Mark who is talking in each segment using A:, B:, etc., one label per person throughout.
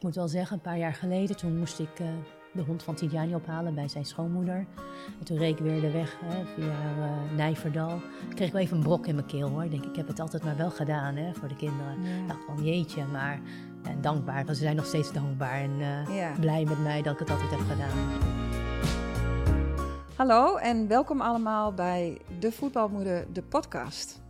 A: Ik moet wel zeggen, een paar jaar geleden, toen moest ik uh, de hond van Tidjani ophalen bij zijn schoonmoeder. En toen reed ik weer de weg hè, via uh, Nijverdal. Ik kreeg wel even een brok in mijn keel hoor. Ik denk, ik heb het altijd maar wel gedaan hè, voor de kinderen. Ja. Ik dacht van jeetje, maar en dankbaar. Ze zijn nog steeds dankbaar en uh, ja. blij met mij dat ik het altijd heb gedaan.
B: Hallo en welkom allemaal bij De Voetbalmoeder, de podcast.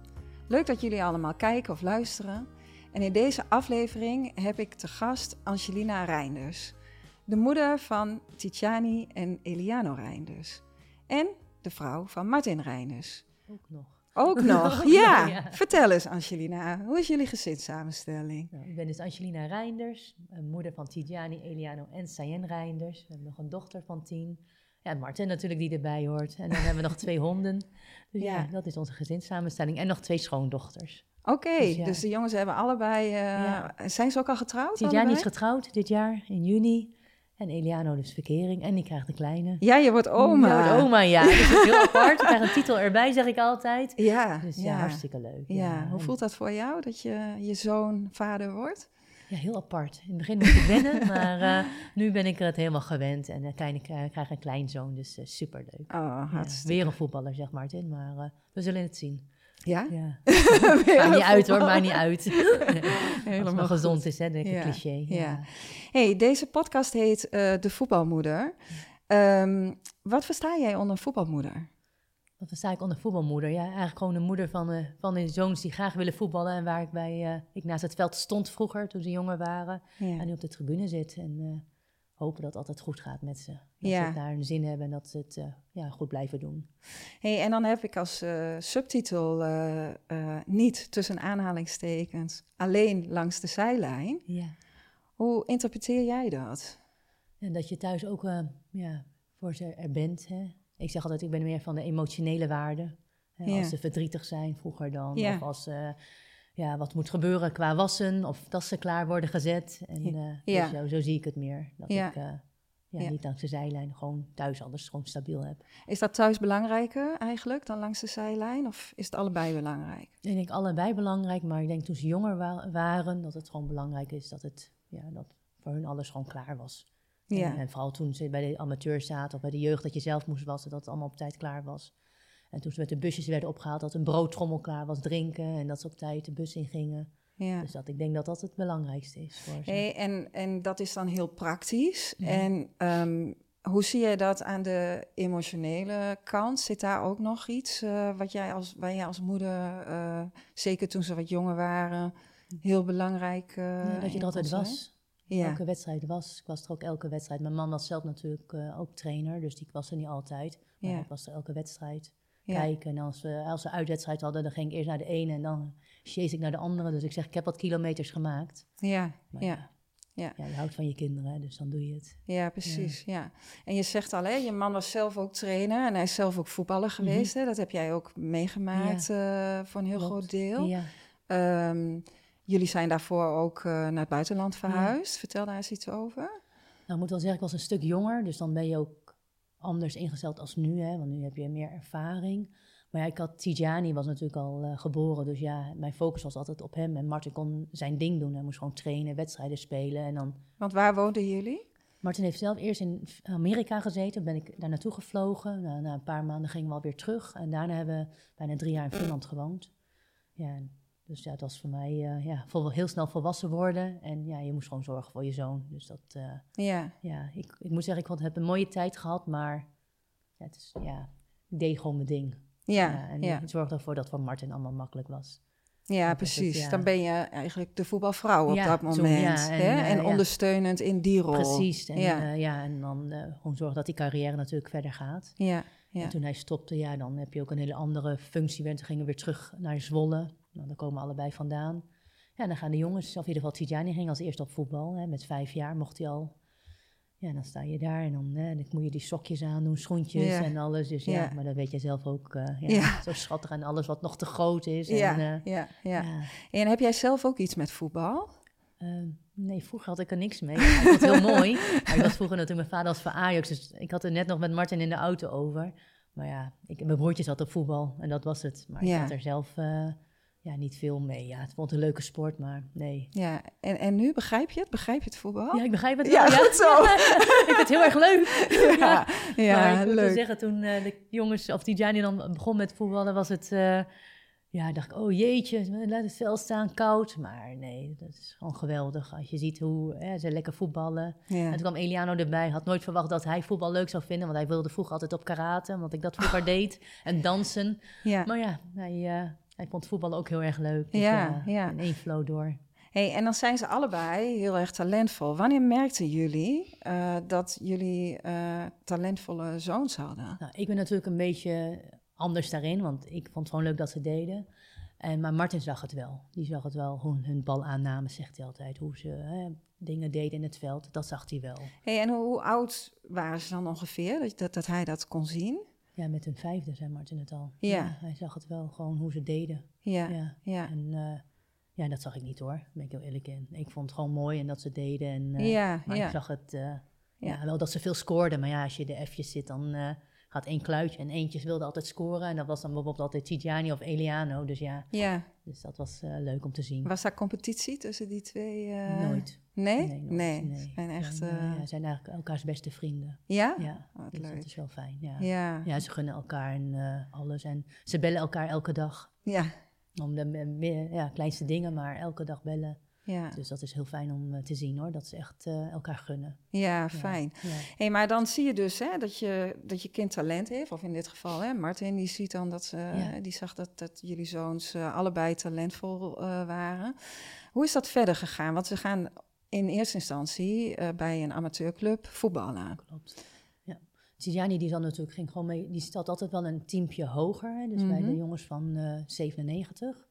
B: Leuk dat jullie allemaal kijken of luisteren. En in deze aflevering heb ik te gast Angelina Reinders, de moeder van Titiani en Eliano Reinders. En de vrouw van Martin Reinders.
A: Ook nog.
B: Ook nog, ja. ja. Vertel eens, Angelina, hoe is jullie gezinssamenstelling?
A: Nou, ik ben dus Angelina Reinders, moeder van Tidjani, Eliano en Sayen Reinders. We hebben nog een dochter van tien. Ja, Martin natuurlijk die erbij hoort. En dan hebben we nog twee honden. Dus ja. dat is onze gezinssamenstelling. En nog twee schoondochters.
B: Oké, dus, dus, de jongens hebben allebei... Uh, zijn ze ook al getrouwd?
A: Tidjani is getrouwd dit jaar, in juni. En Eliano dus verkering. En die krijgt de kleine.
B: Ja, je wordt oma.
A: Je wordt oma, ja. Dat is heel apart. Je krijgt een titel erbij, zeg ik altijd.
B: Ja.
A: Dus ja, hartstikke leuk.
B: Ja. Hoe voelt dat voor jou, dat je je zoon vader wordt?
A: Ja, heel apart. In het begin moest ik wennen, maar uh, nu ben ik er het helemaal gewend. En de kleine uh, krijg een kleinzoon, dus uh, superleuk.
B: Oh, hartstikke.
A: Ja, weer een voetballer, zeg Martin, maar we zullen het zien.
B: Ja?
A: Ja. maakt niet uit hoor, maakt niet uit. Helemaal Als gezond is, hè, denk ik, cliché. Ja.
B: hey, deze podcast heet uh, De Voetbalmoeder. Um, wat versta jij onder voetbalmoeder?
A: Wat versta ik onder voetbalmoeder? Ja, eigenlijk gewoon een moeder van, uh, van de zoons die graag willen voetballen. En waar ik bij, uh, ik naast het veld stond vroeger, toen ze jonger waren. En nu op de tribune zit. En hopen dat het altijd goed gaat met ze. Dat ja. ze daar een zin hebben en dat ze het uh, ja, goed blijven doen.
B: Hey, en dan heb ik als uh, subtitel uh, niet tussen aanhalingstekens alleen langs de zijlijn.
A: Ja.
B: Hoe interpreteer jij dat?
A: En dat je thuis ook ja, voor ze er bent. Hè? Ik zeg altijd, ik ben meer van de emotionele waarde. Hè? Als ze verdrietig zijn vroeger dan. Of als ja, wat moet gebeuren qua wassen of tassen klaar worden gezet. En uh, ja. dus zo, zo, zie ik het meer. Dat ja. ik uh, ja, niet langs de zijlijn gewoon thuis alles gewoon stabiel heb.
B: Is dat thuis belangrijker eigenlijk dan langs de zijlijn? Of is het allebei belangrijk?
A: Ik denk allebei belangrijk, maar ik denk toen ze jonger wa waren, dat het gewoon belangrijk is dat het ja, dat voor hun alles gewoon klaar was. En, en vooral toen ze bij de amateur zaten of bij de jeugd dat je zelf moest wassen, dat het allemaal op tijd klaar was. En toen ze met de busjes werden opgehaald, dat een broodtrommel klaar was drinken en dat ze op tijd de bus in gingen. Ja. Dus dat, ik denk dat dat het belangrijkste is voor ze.
B: Hey, en, en dat is dan heel praktisch. En um, hoe zie jij dat aan de emotionele kant? Zit daar ook nog iets uh, wat jij als, waar jij als moeder, uh, zeker toen ze wat jonger waren, heel belangrijk uh,
A: ja, Dat je er altijd was. Ja. Elke wedstrijd was. Ik was er ook elke wedstrijd. Mijn man was zelf natuurlijk ook trainer, dus die was er niet altijd. Maar ja. ik was er elke wedstrijd kijken. En als we, als we uitwedstrijd hadden, dan ging ik eerst naar de ene en dan chase ik naar de andere. Dus ik zeg, ik heb wat kilometers gemaakt.
B: Ja, ja.
A: Ja. ja, je houdt van je kinderen, dus dan doe je het.
B: Ja, precies. Ja. En je zegt al, hè, je man was zelf ook trainer en hij is zelf ook voetballer geweest. hè? Dat heb jij ook meegemaakt ja. uh, voor een heel groot deel. Ja. Um, jullie zijn daarvoor ook uh, naar het buitenland verhuisd. Vertel daar eens iets over.
A: Nou, ik moet wel zeggen, ik was een stuk jonger, dus dan ben je ook anders ingesteld als nu, hè, want nu heb je meer ervaring. Maar ja, ik had Tijani was natuurlijk al uh, geboren, dus ja, mijn focus was altijd op hem. En Martin kon zijn ding doen, hij moest gewoon trainen, wedstrijden spelen en dan...
B: Want waar woonden jullie?
A: Martin heeft zelf eerst in Amerika gezeten, ben ik daar naartoe gevlogen. Na, na een paar maanden gingen we alweer terug en daarna hebben we bijna drie jaar in Finland gewoond. Ja, dus ja, het was voor mij uh, ja, heel snel volwassen worden. En ja, je moest gewoon zorgen voor je zoon. Dus dat, uh, ja, ja ik, ik moet zeggen, ik heb een mooie tijd gehad, maar ja, het is, ja, ik deed gewoon mijn ding. Ja, ja en ja. ik zorgde ervoor dat voor Martin allemaal makkelijk was.
B: Ja, precies. Dan ben je eigenlijk de voetbalvrouw op dat moment. En, hè? en ondersteunend in die rol.
A: Precies. En, ja. ja, en dan gewoon zorgen dat die carrière natuurlijk verder gaat. Ja, ja. En toen hij stopte, ja, dan heb je ook een hele andere functie. We gingen weer terug naar Zwolle. Nou, daar komen allebei vandaan. Ja, dan gaan de jongens, of in ieder geval Tijani ging als eerste op voetbal. Hè, met vijf jaar mocht hij al. Ja, dan sta je daar en dan, hè, dan moet je die sokjes aandoen, schoentjes en alles. Dus ja, ja, maar dat weet je zelf ook. Uh, ja, Zo schattig en alles wat nog te groot is.
B: Ja, en, uh, ja, ja. En heb jij zelf ook iets met voetbal?
A: Uh, nee, vroeger had ik er niks mee. Ik vond het heel mooi. Maar ik was vroeger natuurlijk, mijn vader was voor Ajax. Dus ik had er net nog met Martin in de auto over. Maar ja, ik, mijn broertje zat op voetbal en dat was het. Maar ik had er zelf... Uh, ja, ja, niet veel mee. Ja, het vond een leuke sport, maar nee.
B: Ja, en, en nu begrijp je het? Begrijp je het voetbal?
A: Ja, ik begrijp het
B: Ja,
A: wel.
B: goed zo.
A: ik vind het heel erg leuk.
B: ja, ja,
A: maar ik moet wel
B: leuk.
A: zeggen, toen eh, de jongens, of die Gianni dan begon met voetballen, was het... eh, ja, dacht ik, oh jeetje, laat het veld staan, koud. Maar nee, dat is gewoon geweldig. Als je ziet hoe hè, ze lekker voetballen.
B: Ja.
A: En toen kwam Eliano erbij. Had nooit verwacht dat hij voetbal leuk zou vinden. Want hij wilde vroeger altijd op karate. Omdat ik dat vroeger deed. En dansen.
B: Ja.
A: Maar ja, hij, eh, hij vond voetballen ook heel erg leuk. Dus
B: Ja, ja.
A: In één flow door.
B: Hey, en dan zijn ze allebei heel erg talentvol. Wanneer merkten jullie eh, dat jullie eh, talentvolle zoons hadden?
A: Nou, ik ben natuurlijk een beetje anders daarin. Want ik vond het gewoon leuk dat ze deden. En, maar Martin zag het wel. Die zag het wel. Hoe hun balaanname, zegt hij altijd. Hoe ze hè, dingen deden in het veld. Dat zag hij wel.
B: Hey, en hoe, hoe oud waren ze dan ongeveer dat, dat, dat hij dat kon zien?
A: Ja, met een vijfde zei Martin het al.
B: Ja.
A: hij zag het wel. Gewoon hoe ze deden.
B: Ja,
A: Ja.
B: ja.
A: En eh, ja, dat zag ik niet hoor, daar ben ik heel eerlijk in. Ik vond het gewoon mooi en dat ze deden. En, eh,
B: Ja,
A: maar
B: ja.
A: ik zag het, eh,
B: Ja.
A: wel dat ze veel scoorden. Maar ja, als je de F'jes zit, dan gaat één kluitje. En eentjes wilde altijd scoren. En dat was dan bijvoorbeeld altijd Tigiani of Eliano. Dus ja,
B: ja.
A: dus dat was leuk om te zien.
B: Was daar competitie tussen die twee?
A: Nooit.
B: Nee?
A: Nee, nooit.
B: Nee.
A: nee.
B: Ze zijn echt...
A: En, eh, ja, zijn eigenlijk elkaars beste vrienden.
B: ja?
A: Ja,
B: Wat
A: dus
B: leuk.
A: dat is wel fijn. Ja.
B: Ja.
A: Ja, ze gunnen elkaar en eh, alles. En ze bellen elkaar elke dag.
B: Ja.
A: Om de ja, kleinste dingen, maar elke dag bellen.
B: Ja.
A: Dus dat is heel fijn om eh, te zien hoor, dat ze echt elkaar gunnen.
B: Ja, fijn.
A: Ja.
B: Hey, maar dan zie je dus hè, dat, je, dat je kind talent heeft. Of in dit geval, hè, Martin, die ziet dan dat ze,
A: Ja.
B: die zag dat, dat jullie zoons allebei talentvol waren. Hoe is dat verder gegaan? Want ze gaan in eerste instantie eh, bij een amateurclub voetballen.
A: Klopt. Ja. Tijani die zat natuurlijk, ging gewoon mee, die zat altijd wel een teampje hoger. Hè, dus bij
B: Mhm.
A: de jongens van eh 97.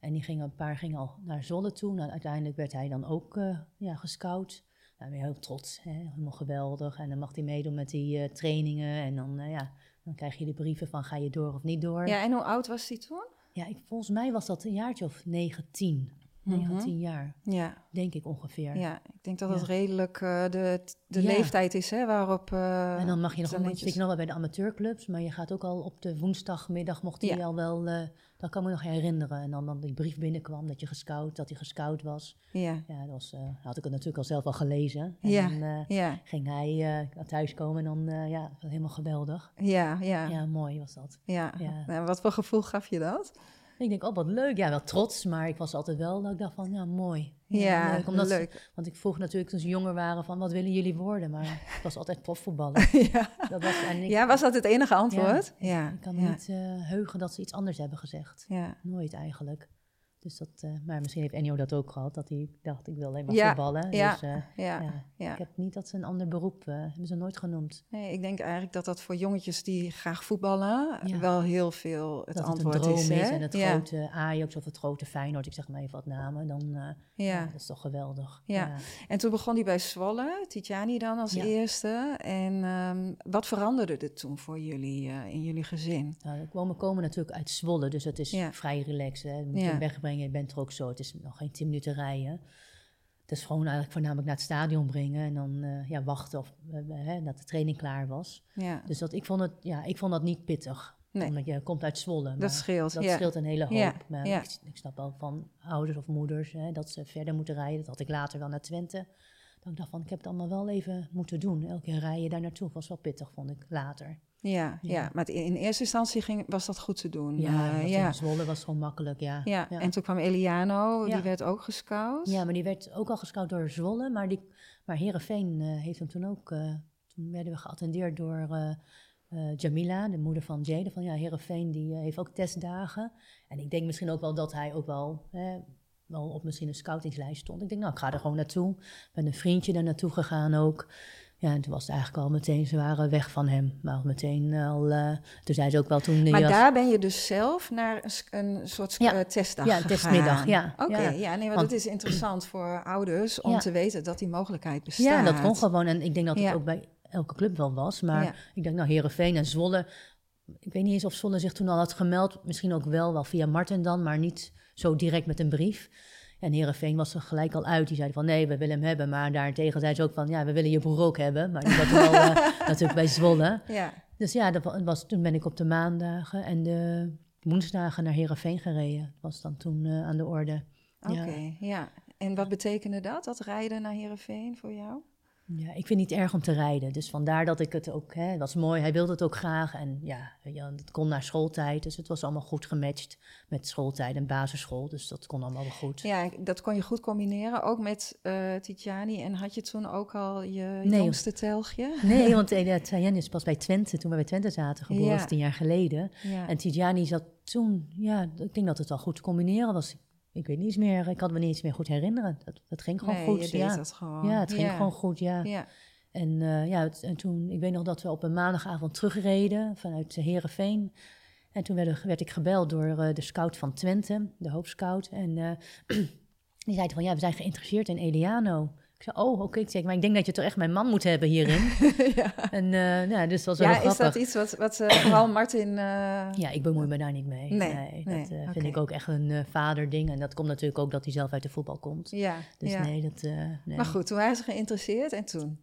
A: En die gingen, een paar gingen al naar Zolle toe. Nou, uiteindelijk werd hij dan ook eh, ja, gescout. Nou, ben je heel trots, hè? helemaal geweldig. En dan mag hij meedoen met die eh, trainingen. En dan, eh, ja, dan krijg je de brieven van ga je door of niet door.
B: Ja, en hoe oud was die toen?
A: Ja, ik, volgens mij was dat een jaartje of 19. 19 jaar,
B: Ja,
A: denk ik ongeveer.
B: ja ik denk dat
A: Ja.
B: dat redelijk eh, de, de
A: Ja.
B: leeftijd is hè, waarop... eh,
A: En dan mag je nog, zit je nog wel bij de amateurclubs, maar je gaat ook al op de woensdagmiddag, mocht hij
B: Ja.
A: al wel, eh, dat kan me nog herinneren. En dan, dan die brief binnenkwam dat je gescout, dat hij gescout was.
B: Ja,
A: Ja, dat was, had ik het natuurlijk al zelf al gelezen. En
B: Ja.
A: dan
B: ja,
A: ging hij uh, thuiskomen en dan, ja, helemaal geweldig.
B: ja, ja,
A: Ja, mooi was dat.
B: ja.
A: Ja.
B: Nou, wat voor gevoel gaf je dat?
A: Ik denk, oh wat leuk. Ja, wel trots, maar ik was altijd wel, dat ik dacht van, ja, mooi.
B: Ja,
A: leuk. Omdat ze-
B: leuk.
A: want ik vroeg natuurlijk toen ze jonger waren van, wat willen jullie worden? Maar ik was altijd profvoetballer.
B: ja.
A: Dat was, en ik,
B: ja, was dat het enige antwoord? Ja,
A: Ik kan me niet eh, heugen dat ze iets anders hebben gezegd.
B: ja.
A: Nooit eigenlijk. Dus dat, eh, maar misschien heeft Ennio dat ook gehad, dat hij dacht, ik wil alleen maar
B: Ja,
A: voetballen.
B: ja,
A: Dus, eh,
B: ja,
A: ja.
B: ja.
A: Ik heb niet dat ze een ander beroep, eh, hebben ze nooit genoemd.
B: Nee, ik denk eigenlijk dat dat voor jongetjes die graag voetballen wel heel veel het
A: dat
B: antwoord
A: het een droom
B: is.
A: is,
B: hè?
A: en het
B: ja.
A: grote Ajax of het grote Feyenoord, ik zeg maar even wat namen, dan ja.
B: Ja.
A: dat is toch geweldig.
B: Ja. En toen begon hij bij Zwolle, Titjani dan als
A: Ja.
B: eerste. En ehm, wat veranderde er toen voor jullie in jullie gezin?
A: Nou, we komen natuurlijk uit Zwolle, dus het is
B: Ja.
A: vrij relaxed. Hè. Je moet je
B: Ja.
A: Je bent er ook zo. Het is nog geen tien minuten rijden. Het is gewoon eigenlijk voornamelijk naar het stadion brengen en dan eh, ja, wachten of, eh, hè, dat de training klaar was.
B: Ja,
A: Dus dat, ik, vond het, ja, ik vond dat niet pittig.
B: Nee.
A: Omdat je komt uit Zwolle.
B: dat scheelt.
A: dat
B: ja.
A: scheelt een hele hoop.
B: Ja,
A: Maar
B: ja.
A: Ik, ik snap wel van ouders of moeders hè, dat ze verder moeten rijden. Dat had ik later wel naar Twente. Dat ik dacht van, ik heb het allemaal wel even moeten doen. Elke keer rijden daar naartoe was wel pittig, vond ik later.
B: Ja, ja.
A: Ja.
B: maar in eerste instantie ging, was dat goed te doen.
A: Ja, in Zwolle was gewoon makkelijk, ja.
B: Ja.
A: ja.
B: en toen kwam Eliano, die werd ook gescout.
A: Ja, maar die werd ook al gescout door Zwolle. Maar, die, maar Heerenveen eh, heeft hem toen ook... eh, toen werden we geattendeerd door eh, Jamila, de moeder van Jade. Van ja, Heerenveen die heeft ook testdagen. En ik denk misschien ook wel dat hij ook wel... hè, wel op misschien een scoutingslijst stond. Ik denk, nou, ik ga er gewoon naartoe. Ik ben een vriendje daar naartoe gegaan ook. Ja, en toen was het eigenlijk al meteen, ze waren weg van hem. Maar al meteen al, eh, toen zei ze ook wel toen...
B: Maar
A: was-
B: daar ben je dus zelf naar een, soort
A: Ja.
B: eh, testdag
A: Ja, een
B: gegaan.
A: testmiddag, ja.
B: Oké,
A: Ja.
B: ja. nee, maar
A: Want-
B: dat is interessant voor ouders om te weten dat die mogelijkheid bestaat.
A: Ja, dat kon gewoon. En ik denk dat het ook bij elke club wel was. Maar ik denk, nou, Herenveen en Zwolle. Ik weet niet eens of Zwolle zich toen al had gemeld. Misschien ook wel, wel via Martin dan, maar niet zo direct met een brief. En Herenveen was er gelijk al uit. Die zeiden van nee, we willen hem hebben. Maar daarentegen zei ze ook van ja, we willen je broer ook hebben. Maar die zat wel eh, natuurlijk bij Zwolle.
B: Ja,
A: Dus ja, dat wa- was, toen ben ik op de maandagen. En de, woensdagen naar Heerenveen gereden. Dat was dan toen eh, aan de orde.
B: Oké, ja. En wat betekende dat, dat rijden naar Heerenveen voor jou?
A: Ja, ik vind het niet erg om te rijden. Dus vandaar dat ik het ook, hè, dat was mooi. Hij wilde het ook graag. En ja, ja, het kon naar schooltijd. Dus het was allemaal goed gematcht met schooltijd en basisschool. Dus dat kon allemaal wel goed.
B: Ja, dat kon je goed combineren. Ook met uh, Titjani. En had je toen ook al je nee, jongste telgje?
A: Nee, want uh, Tijani is pas bij Twente, toen we bij Twente zaten geboren, ja. tien jaar geleden. Ja. En Tijani zat toen, ja, ik denk dat het al goed te combineren was. Ik weet niet meer, ik kan me niet eens meer goed herinneren. Dat, dat ging gewoon
B: nee,
A: goed. Ja.
B: deed dat gewoon.
A: Ja, het ging
B: ja.
A: gewoon goed, ja.
B: ja.
A: En uh, ja, het, en toen, ik weet nog dat we op een maandagavond terugreden vanuit Herenveen. En toen werd, werd, ik gebeld door uh, de scout van Twente, de hoofdscout. En uh, die zei van, ja, we zijn geïnteresseerd in Eliano. Ik zei, oh, oké. Okay. Ik zeg, maar ik denk dat je toch echt mijn man moet hebben hierin.
B: ja.
A: En uh, ja, dus was
B: ja,
A: wel
B: is dat iets wat, wat uh, vooral Martin... Uh...
A: Ja, ik bemoei me daar niet mee.
B: Nee,
A: nee,
B: nee
A: dat
B: okay.
A: vind ik ook echt een vaderding. En dat komt natuurlijk ook dat hij zelf uit de voetbal komt.
B: Ja,
A: Dus
B: ja.
A: nee, dat... nee.
B: Maar goed, toen waren ze geïnteresseerd en toen?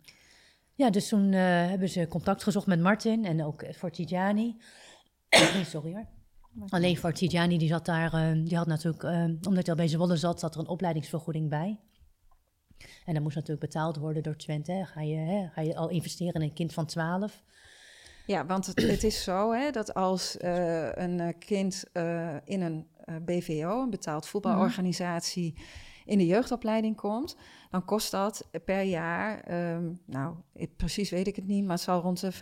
A: Ja, dus toen hebben ze contact gezocht met Martin en ook voor Tijani. Sorry hoor. Alleen voor Tijani, die zat daar, die had natuurlijk, omdat hij al bij Zwolle zat, zat er een opleidingsvergoeding bij. En dat moest natuurlijk betaald worden door Twente. Hè. Ga, je, hè, ga je al investeren in een kind van 12?
B: Ja, want het, het is zo hè, dat als uh, een kind uh, in een BVO, een betaald voetbalorganisatie, mm -hmm. In de jeugdopleiding komt, dan kost dat per jaar, um, nou, precies weet ik het niet, maar het zal rond de 15.000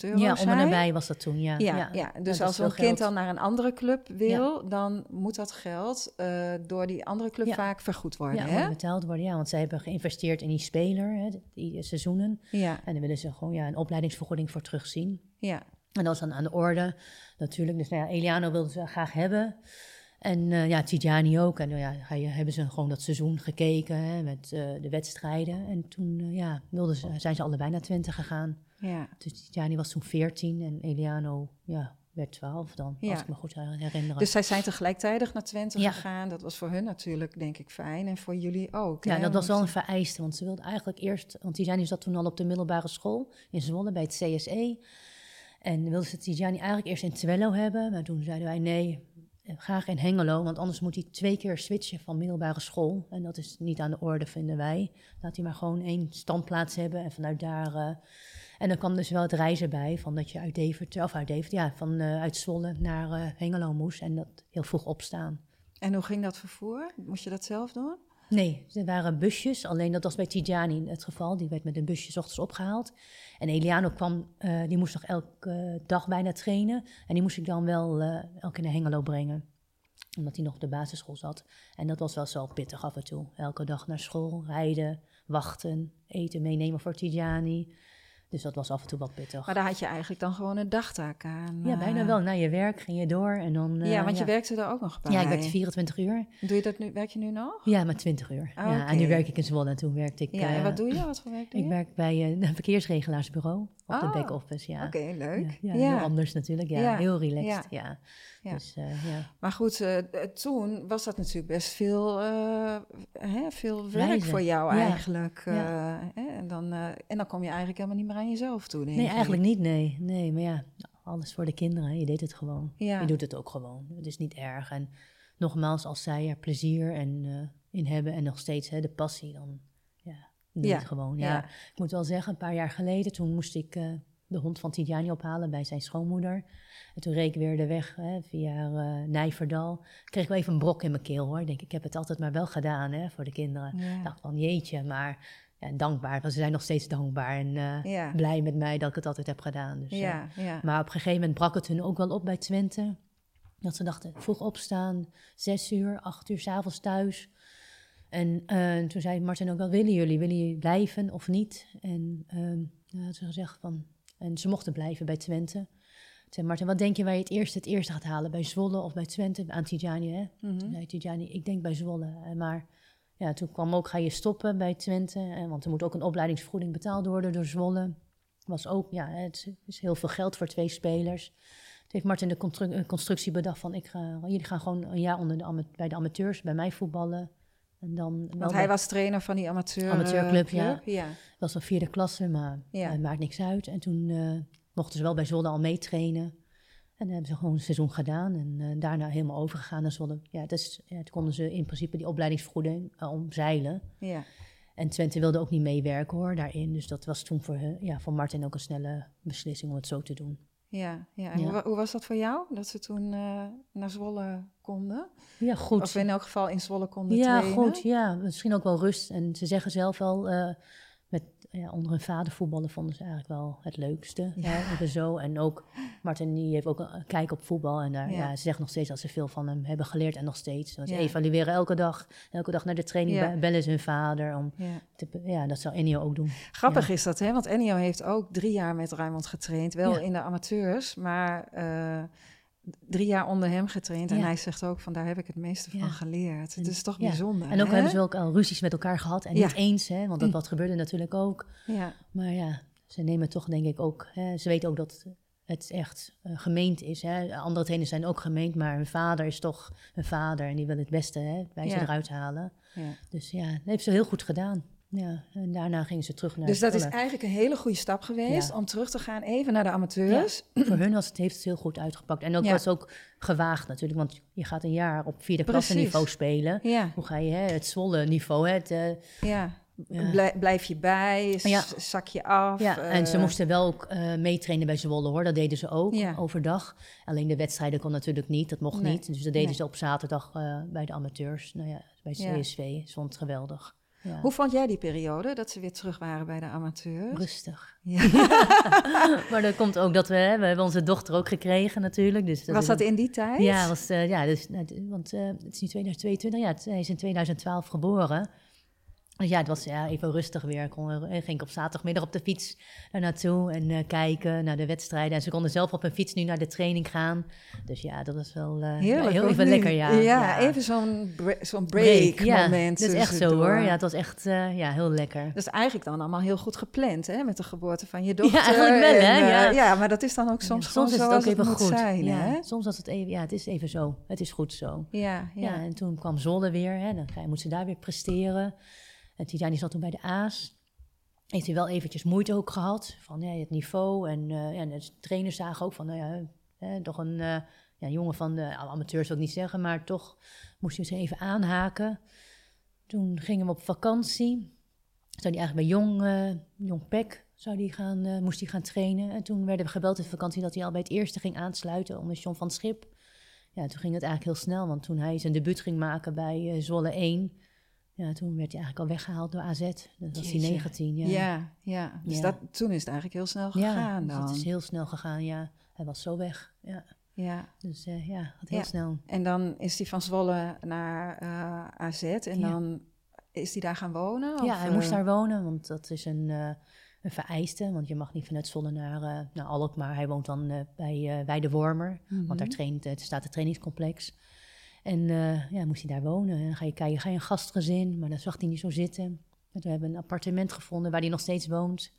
B: euro
A: ja,
B: zijn.
A: om en nabij was dat toen, ja.
B: Ja, ja. ja. dus
A: ja,
B: als een kind dan naar een andere club wil, ja. dan moet dat geld uh, door die andere club vaak vergoed worden.
A: Ja,
B: hè?
A: betaald worden, ja, want zij hebben geïnvesteerd in die speler, hè, die seizoenen.
B: Ja.
A: En dan willen ze gewoon ja, een opleidingsvergoeding voor terugzien.
B: Ja.
A: En dat was dan aan de orde, natuurlijk. Dus nou ja, Eliano wilde ze graag hebben. En uh, ja, Tijani ook. En uh, ja, hebben ze gewoon dat seizoen gekeken hè, met uh, de wedstrijden. En toen ja, wilden ze, zijn ze allebei naar Twente gegaan.
B: Ja.
A: Dus Tijani was toen 14 en Eliano ja, werd 12 dan,
B: ja.
A: als ik me goed herinner.
B: Dus zij zijn tegelijkertijd naar Twente ja. gegaan. Dat was voor hun natuurlijk, denk ik, fijn. En voor jullie ook.
A: Ja,
B: hè?
A: dat was wel een vereiste. Want ze wilde eigenlijk eerst... Want Tijani zat toen al op de middelbare school in Zwolle bij het CSE. En wilde ze Tijani eigenlijk eerst in Twello hebben. Maar toen zeiden wij nee, graag in Hengelo, want anders moet hij twee keer switchen van middelbare school. En dat is niet aan de orde, vinden wij. Laat hij maar gewoon één standplaats hebben en vanuit daar... Uh, en dan kwam dus wel het reizen bij, van dat je uit Deventer, of uit Deventer, ja, van uh, uit Zwolle naar uh, Hengelo moest. En dat heel vroeg opstaan.
B: En hoe ging dat vervoer? Moest je dat zelf doen?
A: Nee, er waren busjes. Alleen dat was bij Tijani het geval. Die werd met een busje s ochtends opgehaald. En Eliano kwam, uh, die moest nog elke dag bijna trainen. En die moest ik dan wel uh, elke naar Hengelo brengen. Omdat hij nog op de basisschool zat. En dat was wel zo pittig af en toe. Elke dag naar school, rijden, wachten, eten meenemen voor Tijani. Dus dat was af en toe wat pittig.
B: Maar daar had je eigenlijk dan gewoon een dagtaak aan.
A: Ja, bijna wel. Na je werk ging je door en dan...
B: Uh, ja, want je werkte daar ook nog bij.
A: Ja, ik werkte 24 uur.
B: Doe je dat nu, werk je nu nog?
A: Ja, maar 20 uur.
B: Oh,
A: ja,
B: okay.
A: En nu werk ik in Zwolle en toen werkte ik...
B: Ja, en wat doe je? Wat voor werk doe
A: je? Ik werk bij uh, een verkeersregelaarsbureau op
B: oh,
A: de back-office, ja.
B: Oké, okay, leuk.
A: Ja, ja, heel anders natuurlijk. Ja, heel relaxed, ja.
B: Dus, uh, ja. Maar goed, toen was dat natuurlijk best veel, hè, veel werk
A: Reizen.
B: voor jou eigenlijk. Hè? En, dan, en dan kom je eigenlijk helemaal niet meer aan jezelf toe,
A: Nee,
B: ik.
A: eigenlijk niet, nee. Nee, maar ja, alles voor de kinderen. Je deed het gewoon.
B: Ja.
A: Je doet het ook gewoon. Het is niet erg. En nogmaals, als zij er plezier en, in hebben en nog steeds hè, de passie, dan ja, doe
B: ja.
A: het gewoon. Ja. Ik moet wel zeggen, een paar jaar geleden, toen moest ik de hond van Tidjani ophalen bij zijn schoonmoeder. En toen reed ik weer de weg hè, via uh, Nijverdal. Kreeg wel even een brok in mijn keel hoor. Ik denk, ik heb het altijd maar wel gedaan hè, voor de kinderen. Ik dacht van jeetje, maar ja, dankbaar. Want ze zijn nog steeds dankbaar en uh,
B: ja.
A: blij met mij dat ik het altijd heb gedaan. Dus,
B: ja,
A: uh,
B: ja.
A: Maar op een gegeven moment brak het hun ook wel op bij Twente. Dat ze dachten, vroeg opstaan, zes uur, acht uur s'avonds thuis. En uh, toen zei Martin ook wel, willen jullie, willen jullie blijven of niet? En had ze gezegd van, en ze mochten blijven bij Twente. Zei Martin, wat denk je waar je het eerst het eerste gaat halen? Bij Zwolle of bij Twente? Aan Tijani, hè?
B: Mhm.
A: Mm -hmm. zei Tijani, ik denk bij Zwolle. Maar ja, toen kwam ook, ga je stoppen bij Twente? En, want er moet ook een opleidingsvergoeding betaald worden door Zwolle. Was ook, ja, het is heel veel geld voor twee spelers. Toen heeft Martin de constru constructie bedacht van, ik ga, jullie gaan gewoon een jaar onder de, bij de amateurs, bij mij voetballen. En dan
B: Want hij was trainer van die amateur,
A: amateurclub, ja.
B: ja.
A: Dat was een vierde klasse, maar
B: ja.
A: het maakt niks uit. En toen uh, mochten ze wel bij Zwolle al meetrainen. En dan hebben ze gewoon een seizoen gedaan en eh, daarna helemaal overgegaan naar Zwolle. Ja, dus, ja, toen konden ze in principe die opleidingsvergoeding uh, omzeilen.
B: Ja.
A: En Twente wilde ook niet meewerken hoor, daarin. Dus dat was toen voor, ja, voor Martin ook een snelle beslissing om het zo te doen.
B: Ja, ja. En
A: Ja.
B: Hoe, was dat voor jou, dat ze toen eh, naar Zwolle konden?
A: Ja, goed.
B: Of in elk geval in Zwolle konden
A: ja,
B: trainen?
A: goed. Ja, misschien ook wel rust. En ze zeggen zelf wel, ja, onder hun vader voetballen vonden ze eigenlijk wel het leukste.
B: Ja.
A: Even zo. En ook, Martin die heeft ook een kijk op voetbal. En daar,
B: Ja.
A: ja. ze zeggen nog steeds dat ze veel van hem hebben geleerd en nog steeds. Want ze evalueren elke dag. Elke dag naar de training bellen ze hun vader. Om
B: Ja.
A: te, be- ja, dat zou Ennio ook doen.
B: Grappig is dat, hè? Want Ennio heeft ook drie jaar met Raymond getraind. Wel in de amateurs, maar eh, drie jaar onder hem getraind. En
A: Ja.
B: hij zegt ook van daar heb ik het meeste van geleerd. Het is toch
A: ja.
B: bijzonder,
A: En ook
B: hè?
A: hebben ze ook al ruzies met elkaar gehad. En niet eens, hè, want dat
B: Mm.
A: wat gebeurde natuurlijk ook.
B: Ja,
A: Maar ja, ze nemen toch denk ik ook... Hè, ze weten ook dat het echt eh, gemeend is. Hè. Andere trainers zijn ook gemeend, maar hun vader is toch een vader. En die wil het beste hè, bij ze eruit halen.
B: ja.
A: Dus ja, dat heeft ze heel goed gedaan. Ja, en daarna gingen ze terug naar
B: Dus dat is eigenlijk een hele goede stap geweest
A: Ja.
B: om terug te gaan even naar de amateurs.
A: Voor hun was het, heeft het heel goed uitgepakt. En ook
B: Ja.
A: was ook gewaagd natuurlijk, want je gaat een jaar op vierde klasse
B: Precies.
A: niveau spelen. Hoe ga je hè, het Zwolle niveau, hè, het, eh,
B: ja.
A: Ja.
B: Blij- blijf je bij, zak je af.
A: Ja, en ze
B: eh,
A: moesten wel ook eh, meetrainen bij Zwolle hoor. Dat deden ze ook overdag. Alleen de wedstrijden kon natuurlijk niet, dat mocht
B: Nee.
A: niet. Dus dat deden
B: Nee.
A: ze op zaterdag bij de amateurs. Nou ja, bij. CSV. Het geweldig. Ja.
B: Hoe vond jij die periode, dat ze weer terug waren bij de amateurs?
A: Rustig.
B: Ja.
A: maar dat komt ook dat we, hè, we hebben onze dochter ook gekregen natuurlijk. Dus
B: Was dat
A: een-
B: in die tijd?
A: Ja, was, eh, ja dus, nou, want eh, het is nu 2022, ja, hij is in 2012 geboren. Dus ja, het was ja, even rustig weer. Kon, eh, ging ik op zaterdagmiddag op de fiets daar naartoe en eh, kijken naar de wedstrijden. En ze konden zelf op een fiets nu naar de training gaan. Dus ja, dat was wel eh,
B: Heerlijk,
A: ja, heel even lekker, ja.
B: Ja, even zo'n bre- zo'n break,
A: ja.
B: moment.
A: Dat is echt zo hoor. Ja, het was echt eh, ja, heel lekker.
B: Dat is eigenlijk dan allemaal heel goed gepland, hè? Met de geboorte van je dochter.
A: eigenlijk wel, hè,
B: en, eh,
A: ja.
B: ja, maar dat is dan ook soms
A: Ja,
B: gewoon
A: is het ook even goed.
B: zijn,
A: ja,
B: hè?
A: Soms was het even, ja, het is even zo. Het is goed zo.
B: Ja,
A: Ja,
B: ja.
A: en toen kwam Zolle weer. Hè, dan moet ze daar weer presteren. En zat toen bij de A's. Heeft hij wel eventjes moeite ook gehad van ja, het niveau. En, eh, ja, en de trainers zagen ook van, nou ja, hè, toch een eh, ja, jongen van de amateurs wil ik niet zeggen, maar toch moest hij ze even aanhaken. Toen gingen we op vakantie. Zou hij eigenlijk bij Jong, eh Jong Pek zou die gaan, eh, moest hij gaan trainen. En toen werden we gebeld in vakantie dat hij al bij het eerste ging aansluiten onder John van Schip. Ja, toen ging het eigenlijk heel snel, want toen hij zijn debuut ging maken bij eh, Zwolle 1, ja, toen werd hij eigenlijk al weggehaald door AZ. Dat was hij
B: Jeetje.
A: 19, ja.
B: Ja, ja. Dus
A: Ja.
B: Dat, toen is het eigenlijk heel snel
A: Ja,
B: gegaan
A: dus
B: dan.
A: het is heel snel gegaan, ja. Hij was zo weg, ja.
B: Ja.
A: Dus eh, ja, gaat heel
B: Ja.
A: snel.
B: En dan is hij van Zwolle naar eh, AZ en
A: Ja.
B: dan is hij daar gaan wonen?
A: ja,
B: of,
A: hij moest
B: eh,
A: daar wonen, want dat is een, een vereiste. Want je mag niet vanuit Zwolle naar, naar Alkmaar. Hij woont dan bij eh Weidewormer,
B: mhm.
A: want daar traint, het staat het trainingscomplex. En eh, ja, moest hij daar wonen. En dan ga je kijken, ga je een gastgezin, maar dat zag hij niet zo zitten. En toen hebben we een appartement gevonden waar hij nog steeds woont.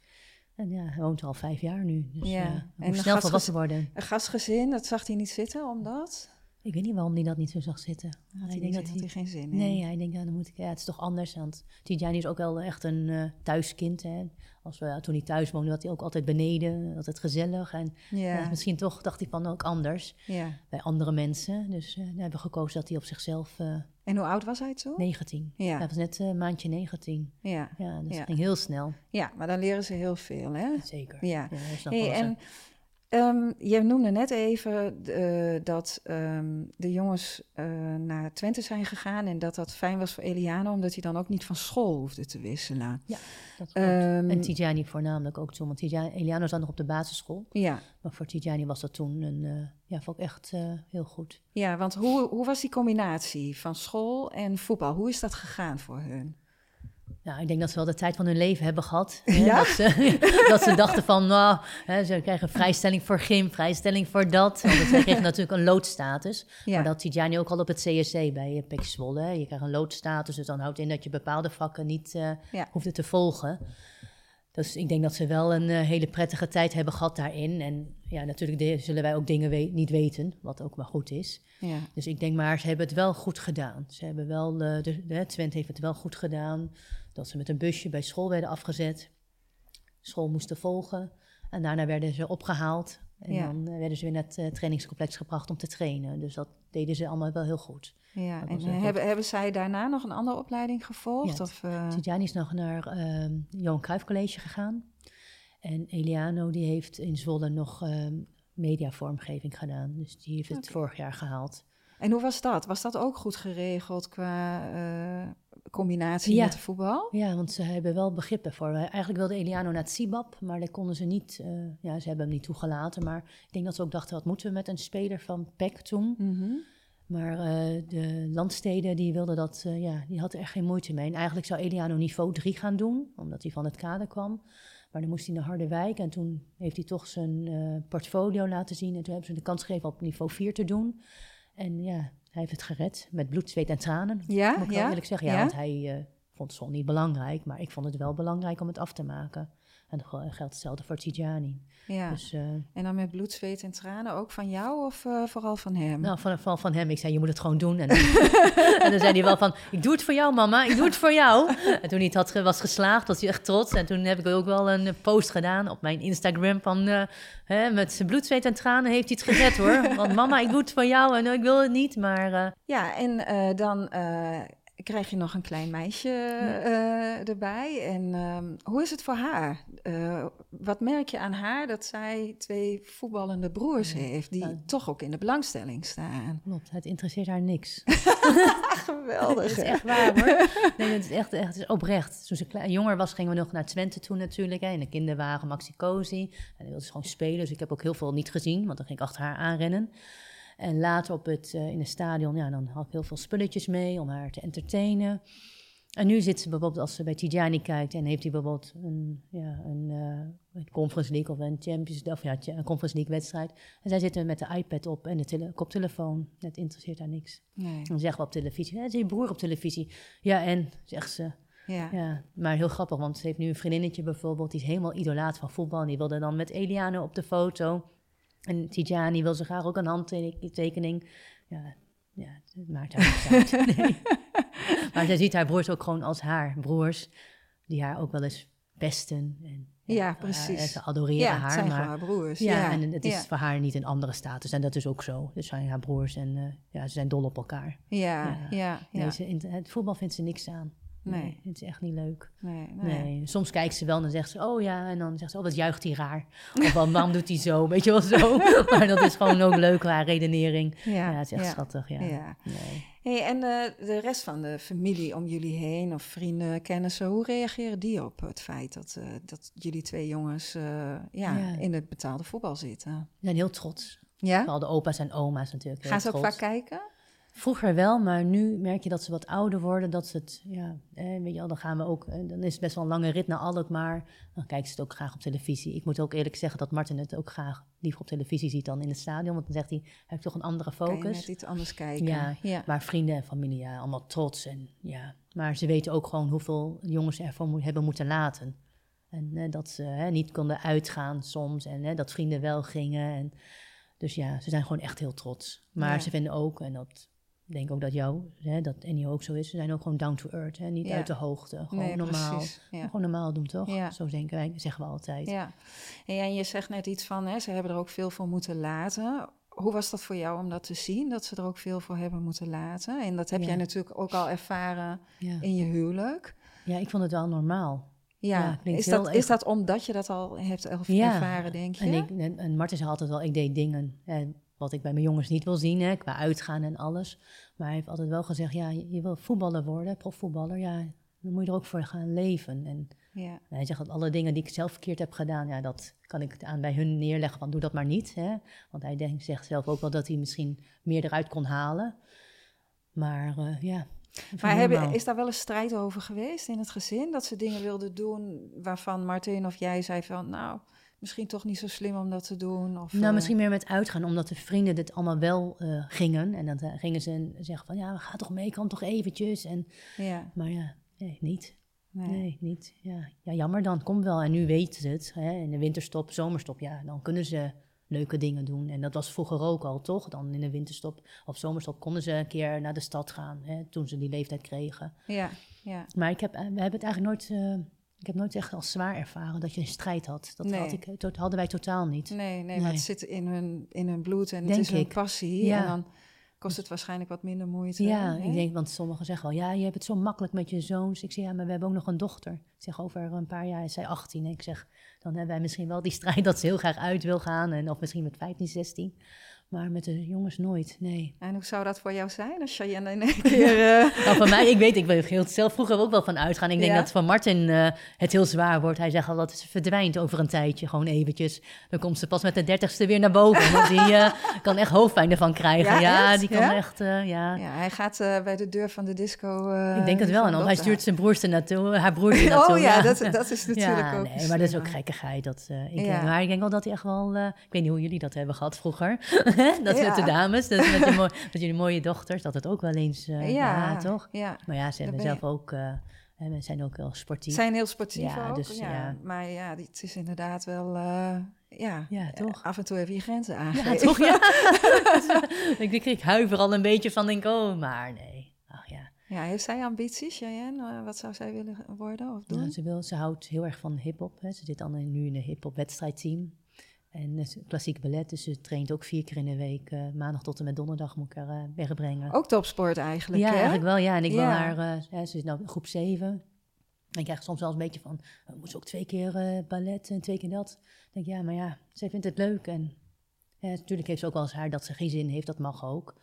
A: En ja, hij woont er al vijf jaar nu. Dus
B: Ja,
A: ja,
B: en
A: snel volwassen worden.
B: Een gastgezin, dat zag hij niet zitten, omdat?
A: Ik weet niet waarom hij dat niet zo zag zitten.
B: Had
A: ik
B: hij,
A: denk
B: niet,
A: dat
B: had
A: hij-
B: hij geen zin in?
A: Nee, hij denkt, ja, dan moet ik, ja, het is toch anders. Want Tijani is ook wel echt een eh, thuiskind. Hè. Als we, toen hij thuis woonde, was hij ook altijd beneden, altijd gezellig. En ja. Misschien toch dacht hij van ook anders
B: ja.
A: bij andere mensen. Dus we hebben gekozen dat hij op zichzelf eh
B: En hoe oud was hij toen?
A: 19.
B: Ja.
A: Hij was net een maandje 19.
B: Ja.
A: Ja, dus het ging heel snel.
B: ja, maar dan leren ze heel veel, hè?
A: Zeker.
B: Ja. Hey, en ehm, je noemde net even eh, dat ehm, de jongens eh, naar Twente zijn gegaan en dat dat fijn was voor Eliano, omdat hij dan ook niet van school hoefde te wisselen.
A: Dat klopt.
B: Ehm,
A: en Tijani voornamelijk ook toen. Want Tijani, Eliano zat nog op de basisschool.
B: ja,
A: Maar voor Tijani was dat toen een, eh, ja, vond ik echt heel goed.
B: ja, want hoe, hoe was die combinatie van school en voetbal? Hoe is dat gegaan voor hun?
A: Ja, ik denk dat ze wel de tijd van hun leven hebben gehad. Hè?
B: Ja?
A: Dat, ze, dat ze dachten van, nou, hè, ze krijgen vrijstelling voor gym, vrijstelling voor dat. Want ze kregen natuurlijk een loodstatus.
B: Ja,
A: Maar dat Tijani ook al op het CSC bij uh, Pek Zwolle. Je krijgt een loodstatus, dus dan houdt in dat je bepaalde vakken niet eh
B: Ja.
A: hoefde te volgen. Dus ik denk dat ze wel een eh, hele prettige tijd hebben gehad daarin. En ja, natuurlijk zullen wij ook dingen we- niet weten, wat ook maar goed is.
B: ja,
A: Dus ik denk maar, ze hebben het wel goed gedaan. Ze hebben wel, eh, de, de, Twente heeft het wel goed gedaan. Dat ze met een busje bij school werden afgezet. School moesten volgen. En daarna werden ze opgehaald. En
B: Ja.
A: dan eh, werden ze weer naar het eh, trainingscomplex gebracht om te trainen. Dus dat deden ze allemaal wel heel goed.
B: Ja,
A: Dat
B: en
A: goed.
B: hebben, hebben zij daarna nog een andere opleiding gevolgd?
A: Ja,
B: of, eh,
A: Tidjani is nog naar ehm Johan Cruijff College gegaan. En Eliano die heeft in Zwolle nog ehm mediavormgeving gedaan. Dus die heeft het vorig jaar gehaald.
B: En hoe was dat? Was dat ook goed geregeld qua combinatie
A: Ja.
B: met de voetbal?
A: Ja, want ze hebben wel begrip ervoor. Wij- Eigenlijk wilde Eliano naar het Sibab, maar daar konden ze niet. eh, ja, ze hebben hem niet toegelaten. Maar ik denk dat ze ook dachten: wat moeten we met een speler van PEC toen?
B: Mhm.
A: Maar eh, de landsteden die wilden dat, eh, ja, die hadden er geen moeite mee. En eigenlijk zou Eliano niveau 3 gaan doen, omdat hij van het kader kwam. Maar dan moest hij naar Harderwijk en toen heeft hij toch zijn portfolio laten zien. En toen hebben ze de kans gegeven op niveau 4 te doen. En ja, hij heeft het gered met bloed, zweet en tranen.
B: Ja,
A: Moet ik
B: ja,
A: wel eerlijk zeggen. Ja,
B: ja?
A: want hij eh, vond het zo niet belangrijk. Maar ik vond het wel belangrijk om het af te maken. En dat geldt hetzelfde voor Tijani.
B: ja.
A: Dus eh,
B: En dan met bloed, zweet en tranen ook van jou of eh, vooral van hem?
A: Nou, van, van, van hem. Ik zei, je moet het gewoon doen. En, en dan zei hij wel van, ik doe het voor jou, mama. Ik doe het voor jou. En toen hij het had, was geslaagd, was hij echt trots. En toen heb ik ook wel een eh, post gedaan op mijn Instagram van... hè, met bloed, zweet en tranen heeft hij het gered, hoor. Want mama, ik doe het voor jou en ik wil het niet, maar...
B: Ja, en dan krijg je nog een klein meisje eh, erbij. En ehm, hoe is het voor haar? Eh, wat merk je aan haar dat zij twee voetballende broers
A: Ja.
B: heeft... die toch ook in de belangstelling staan?
A: klopt, het interesseert haar niks.
B: Geweldig,
A: Dat is echt waar hoor. Nee, het is echt, echt het is oprecht. Toen ze klein, jonger was, gingen we nog naar Twente toe natuurlijk. Hè, in de kinderwagen, Maxi Cosi. En die wilde ze gewoon spelen. Dus ik heb ook heel veel niet gezien, want dan ging ik achter haar aanrennen. En later op het, eh, in het stadion, ja, dan had ik heel veel spulletjes mee om haar te entertainen. En nu zit ze bijvoorbeeld, als ze bij Tijani kijkt en heeft hij bijvoorbeeld een, ja, een, eh, een Conference League of een Champions of ja, een Conference League wedstrijd. En zij zitten met de iPad op en de tele- koptelefoon. Het interesseert haar niks.
B: Nee,
A: Dan zeggen we op televisie, ja, zie je broer op televisie. Ja, en, zegt ze.
B: ja.
A: Ja, maar heel grappig, want ze heeft nu een vriendinnetje bijvoorbeeld, die is helemaal idolaat van voetbal. En die wilde dan met Eliane op de foto. En Tijani wil ze graag ook een handtekening. Ja, ja, het maakt haar niks uit. Nee. Maar zij ziet haar broers ook gewoon als haar broers, die haar ook wel eens pesten. En,
B: Ja,
A: haar-
B: precies.
A: ze adoreren
B: Ja, het
A: haar,
B: zijn
A: maar...
B: haar broers.
A: Ja,
B: Ja,
A: en het is voor haar niet een andere status. En dat is ook zo. Dus zijn haar broers en eh, ja, ze zijn dol op elkaar.
B: Ja, ja,
A: Ja.
B: ja.
A: Nee, ze, in het voetbal vindt ze niks aan. Nee. Het is echt niet leuk.
B: Nee,
A: Nee.
B: nee.
A: Soms kijkt ze wel en dan zegt ze, oh ja. En dan zegt ze, oh wat juicht hij raar. Of "Wa- waarom doet hij zo? Weet je wel zo. maar dat is gewoon ook leuk, haar redenering. Ja,
B: Ja,
A: het is echt
B: ja.
A: schattig, ja.
B: Ja.
A: Nee.
B: Hey, en eh, de rest van de familie om jullie heen, of vrienden, kennissen, hoe reageren die op het feit dat, eh, dat jullie twee jongens eh, ja, in het betaalde voetbal zitten?
A: Ze zijn heel trots.
B: Ja?
A: Vooral de opa's en oma's natuurlijk.
B: Gaan ze ook vaak kijken?
A: Vroeger wel, maar nu merk je dat ze wat ouder worden. Dat ze het, ja, eh, weet je wel, dan gaan we ook, eh, dan is het best wel een lange rit naar Alkmaar. Dan kijken ze het ook graag op televisie. Ik moet ook eerlijk zeggen dat Martin het ook graag liever op televisie ziet dan in het stadion. Want dan zegt hij, hij heeft toch een andere
B: Kan je
A: focus.
B: net iets anders kijken?
A: Ja,
B: ja.
A: Maar vrienden en familie, ja, allemaal trots. En, ja. Maar ze weten ook gewoon hoeveel jongens ervoor mo- hebben moeten laten. En eh, dat ze niet konden uitgaan soms. En dat vrienden wel gingen. En, dus ja, ze zijn gewoon echt heel trots. Maar
B: Ja.
A: ze vinden ook, en dat ik denk ook dat jou, hè, dat Annie ook zo is. Ze zijn ook gewoon down to earth. Hè, niet
B: Ja.
A: uit de hoogte. Gewoon
B: Nee,
A: normaal.
B: Ja.
A: Gewoon normaal doen, toch?
B: Ja.
A: Zo denken wij, zeggen we altijd.
B: Ja. En je zegt net iets van, hè, ze hebben er ook veel voor moeten laten. Hoe was dat voor jou om dat te zien, dat ze er ook veel voor hebben moeten laten? En dat heb jij natuurlijk ook al ervaren in je huwelijk.
A: ja, ik vond het wel normaal.
B: Ja, is, dat, is dat omdat je dat al hebt
A: Ja.
B: ervaren, denk je?
A: En, ik, en, en zei altijd wel, ik deed dingen hè, wat ik bij mijn jongens niet wil zien, hè, qua uitgaan en alles. Maar hij heeft altijd wel gezegd, ja, je, je wil voetballer worden, profvoetballer, ja, dan moet je er ook voor gaan leven. En
B: ja.
A: hij zegt dat alle dingen die ik zelf verkeerd heb gedaan, ja, dat kan ik aan bij hun neerleggen, van doe dat maar niet. Hè. Want hij denkt, zegt zelf ook wel dat hij misschien meer eruit kon halen. Maar eh, ja.
B: Maar hebben, is daar wel een strijd over geweest in het gezin? Dat ze dingen wilden doen waarvan Martin of jij zei van... nou, misschien toch niet zo slim om dat te doen? Of,
A: Nou,
B: eh,
A: misschien meer met uitgaan, omdat de vrienden dit allemaal wel eh, gingen. En dan eh, gingen ze en zeggen van, ja, ga toch mee, kan toch eventjes. En,
B: Ja,
A: maar ja, nee, niet.
B: nee.
A: Nee, niet. Ja. ja, jammer dan, komt wel. En nu weten ze het. Hè. In de winterstop, zomerstop, ja, dan kunnen ze leuke dingen doen. En dat was vroeger ook al, toch? Dan in de winterstop of zomerstop konden ze een keer naar de stad gaan, hè, toen ze die leeftijd kregen.
B: Ja, ja.
A: Maar ik heb, we hebben het eigenlijk nooit ik heb nooit echt als zwaar ervaren dat je een strijd had. Dat
B: Nee.
A: had ik, to- hadden wij totaal niet.
B: Nee, nee, maar het zit in hun, in hun bloed en het is hun
A: ik.
B: passie.
A: Ja.
B: En dan kost het waarschijnlijk wat minder moeite.
A: Ja,
B: hè?
A: ik denk, want sommigen zeggen al, ja, je hebt het zo makkelijk met je zoons. Ik zeg, ja, maar we hebben ook nog een dochter. Ik zeg, over een paar jaar is zij 18. En ik zeg, dan hebben wij misschien wel die strijd dat ze heel graag uit wil gaan. En, of misschien met 15, 16. Maar met de jongens nooit, nee.
B: En hoe zou dat voor jou zijn als Cheyenne in één keer... eh,
A: Nou, van mij, ik weet, ik wil heel zelf vroeger ook wel van uitgaan. Ik denk
B: Ja?
A: dat van Martin eh, het heel zwaar wordt. Hij zegt al dat ze verdwijnt over een tijdje, gewoon eventjes. Dan komt ze pas met de dertigste weer naar boven. Want die eh, kan echt hoofdpijn ervan krijgen.
B: Ja,
A: die kan
B: Ja?
A: echt, ja.
B: ja, hij gaat bij de deur van de disco...
A: Ik denk het wel. En dan, hij stuurt zijn broers er naartoe, haar broers er naartoe.
B: Oh ja, dat, dat is natuurlijk
A: ja,
B: ook...
A: nee, maar dat is ook gekkigheid. Dat, ik,
B: Ja.
A: Maar ik denk wel dat hij echt wel... ik weet niet hoe jullie dat hebben gehad vroeger. Dat
B: Ja.
A: met de dames, dat met, je mooi- met jullie mooie dochters, dat het ook wel eens... eh, ja,
B: ja,
A: toch?
B: Ja,
A: Maar ja, ze hebben
B: je-
A: zelf ook... we zijn ook wel sportief.
B: zijn heel sportief
A: Ja,
B: ook.
A: dus,
B: ja.
A: ja.
B: Maar ja, het is inderdaad wel... eh, ja,
A: Ja, toch?
B: af en toe even je grenzen
A: Ja,
B: aangeven.
A: toch? Ja. ik, ik, ik huiver al een beetje van, denk oh, maar nee. Ach ja.
B: Ja, heeft zij ambities? Eh, Wat zou zij willen worden of doen?
A: Nou, ze, wil, ze houdt heel erg van hip-hop. Ze zit dan nu in een hip-hop wedstrijdteam. En het klassiek ballet, dus ze traint ook vier keer in de week. eh, maandag tot en met donderdag moet ik haar eh, wegbrengen.
B: Ook topsport eigenlijk,
A: ja,
B: hè?
A: eigenlijk wel. Ja, en ik wil
B: Ja.
A: haar, eh, ze is nou in groep 7. En ik krijg soms wel eens een beetje van, eh, moet ze ook twee keer ballet en twee keer dat? Ik denk, ja, maar ja, zij vindt het leuk. En natuurlijk heeft ze ook wel eens haar dat ze geen zin heeft, dat mag ook.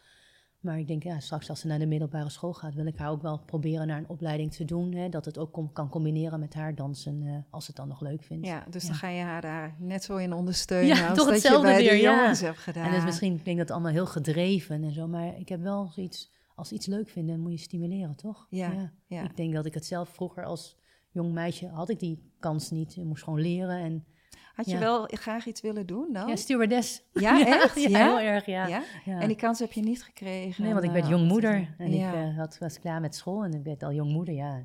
A: Maar ik denk, ja, straks als ze naar de middelbare school gaat, wil ik haar ook wel proberen naar een opleiding te doen. Hè, dat het ook kan combineren met haar dansen, eh, als ze het dan nog leuk vindt.
B: Ja, dus
A: Ja.
B: dan ga je haar daar net zo in ondersteunen
A: Ja,
B: als
A: toch
B: dat
A: hetzelfde
B: je bij de
A: weer, ja.
B: jongens hebt gedaan.
A: En dat is misschien klinkt dat allemaal heel gedreven en zo, maar ik heb wel zoiets, als ze iets leuk vinden, moet je stimuleren, toch?
B: Ja, ja.
A: Ik denk dat ik het zelf vroeger als jong meisje had ik die kans niet. Je moest gewoon leren en
B: Had je wel graag iets willen doen dan?
A: ja, stewardess.
B: Ja, echt?
A: Ja, heel erg, ja.
B: En die kans heb je niet gekregen?
A: Nee, want ik
B: eh,
A: werd
B: om te
A: jongmoeder
B: doen?
A: en ik eh, had, was klaar met school en ik werd al jongmoeder, ja.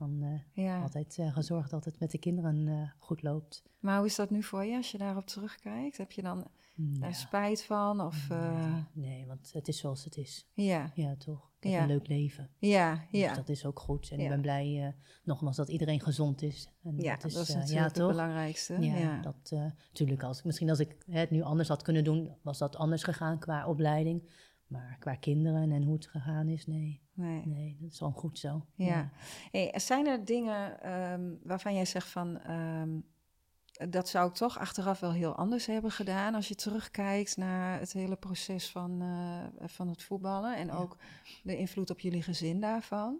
A: Dan eh,
B: ja.
A: altijd eh, gezorgd dat het met de kinderen eh, goed loopt.
B: Maar hoe is dat nu voor je als je daarop terugkijkt? Heb je dan
A: Ja.
B: er spijt van? Of, eh,
A: Nee, want het is zoals het is.
B: ja,
A: Ja, toch? Ik heb
B: Ja.
A: een leuk leven.
B: ja,
A: Dus
B: ja.
A: dat is ook goed. En ik ben blij, eh, nogmaals, dat iedereen gezond is. En
B: Ja,
A: dat is,
B: dat is
A: eh,
B: natuurlijk
A: ja,
B: het
A: toch?
B: belangrijkste.
A: Ja, dat uh, natuurlijk. Als, misschien als ik het nu anders had kunnen doen, was dat anders gegaan qua opleiding. Maar qua kinderen en hoe het gegaan is, nee.
B: Nee.
A: Nee, dat is gewoon goed zo.
B: Ja. Hey, zijn er dingen ehm, waarvan jij zegt van... ehm, dat zou ik toch achteraf wel heel anders hebben gedaan... als je terugkijkt naar het hele proces van, eh, van het voetballen... en
A: Ja.
B: ook de invloed op jullie gezin daarvan?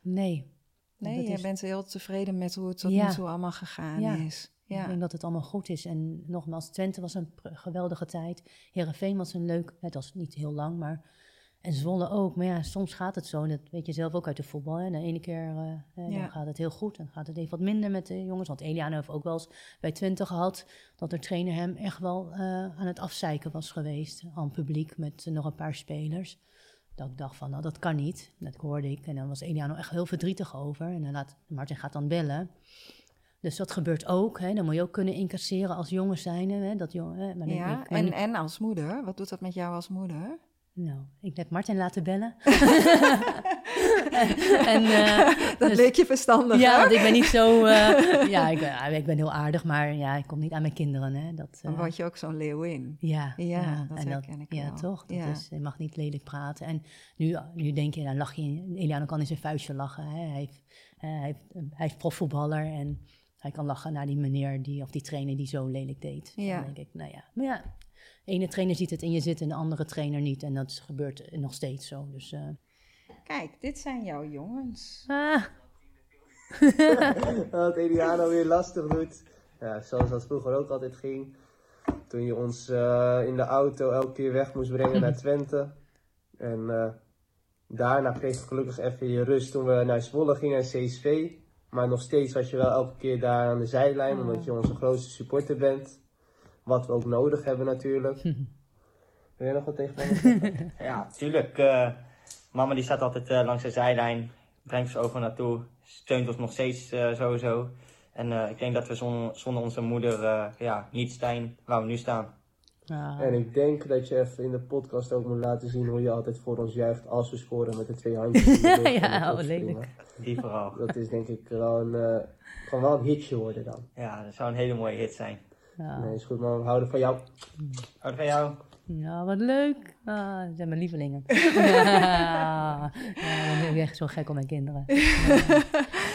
A: Nee.
B: Nee,
A: Dat
B: jij
A: is-
B: bent heel tevreden met hoe het tot
A: Ja.
B: nu toe allemaal gegaan
A: Ja.
B: is.
A: Ik
B: Ja,
A: denk dat het allemaal goed is. En nogmaals, Twente was een geweldige tijd. Herenveen was een leuk, het was niet heel lang, maar... En Zwolle ook. Maar ja, soms gaat het zo. En dat weet je zelf ook uit de voetbal. Hè. De ene keer eh,
B: Ja.
A: dan gaat het heel goed. Dan gaat het even wat minder met de jongens. Want Eliane heeft ook wel eens bij Twente gehad... dat de trainer hem echt wel eh, aan het afzeiken was geweest. Aan publiek met eh, nog een paar spelers. Dat ik dacht van, nou dat kan niet. Dat hoorde ik. En dan was Eliano echt heel verdrietig over. En dan laat, Martin gaat dan bellen. Dus dat gebeurt ook. Hè. Dan moet je ook kunnen incasseren als jongen zijn. Hè. Dat jong, hè. Maar
B: ja.
A: ik-
B: En, en als moeder, wat doet dat met jou als moeder?
A: Nou, ik heb Martin laten bellen. en, eh,
B: Dat
A: dus-
B: leek je verstandig,
A: ja,
B: hè?
A: want ik ben niet zo... eh, ja, ik, ben- ik ben heel aardig, maar ja, ik kom niet aan mijn kinderen. Hè. Dat,
B: Dan
A: eh,
B: word je ook zo'n leeuwin.
A: ja,
B: Ja, dat
A: en
B: herken ik
A: Ja,
B: wel.
A: toch? Dat
B: Ja.
A: Is, je mag niet lelijk praten. En nu, nu denk je, dan lach je... Eliano kan in zijn vuistje lachen. Hè. Hij, heeft, hij, heeft, hij is profvoetballer en hij kan lachen naar die meneer die, of die trainer die zo lelijk deed.
B: Ja.
A: Dan denk ik, nou ja. Maar ja, de ene trainer ziet het in je zitten en de andere trainer niet. En dat gebeurt nog steeds zo. Dus, eh,
B: Kijk, dit zijn jouw jongens.
A: ah,
C: Wat Eliano weer lastig doet. Ja, zoals dat vroeger ook altijd ging. Toen je ons eh, in de auto elke keer weg moest brengen naar Twente. En eh, daarna kreeg je gelukkig even je rust toen we naar Zwolle gingen en CSV. Maar nog steeds was je wel elke keer daar aan de zijlijn,
B: Oh.
C: omdat je onze grootste supporter bent. Wat we ook nodig hebben natuurlijk. Wil jij nog wat tegen zeggen?
D: Ja, tuurlijk. eh, mama die staat altijd eh, langs de zijlijn, brengt ons over naartoe, steunt ons nog steeds eh, sowieso. En eh, ik denk dat we zon- zonder onze moeder eh, ja, niet staan waar we nu staan.
A: Ja.
C: En ik denk dat je even in de podcast ook moet laten zien hoe je altijd voor ons juicht als we scoren met de twee handjes. de
A: Ja, oh, lelijk.
D: Die vooral.
C: Dat is denk ik wel een, kan wel een hitje worden dan.
D: Ja, dat zou een hele mooie hit zijn.
A: Ja.
C: Nee, is goed man, we houden van jou.
D: Houd van jou.
A: Ja, wat leuk. Ah, dat zijn mijn lievelingen. ja, ja, dan ben ik echt zo gek op mijn kinderen.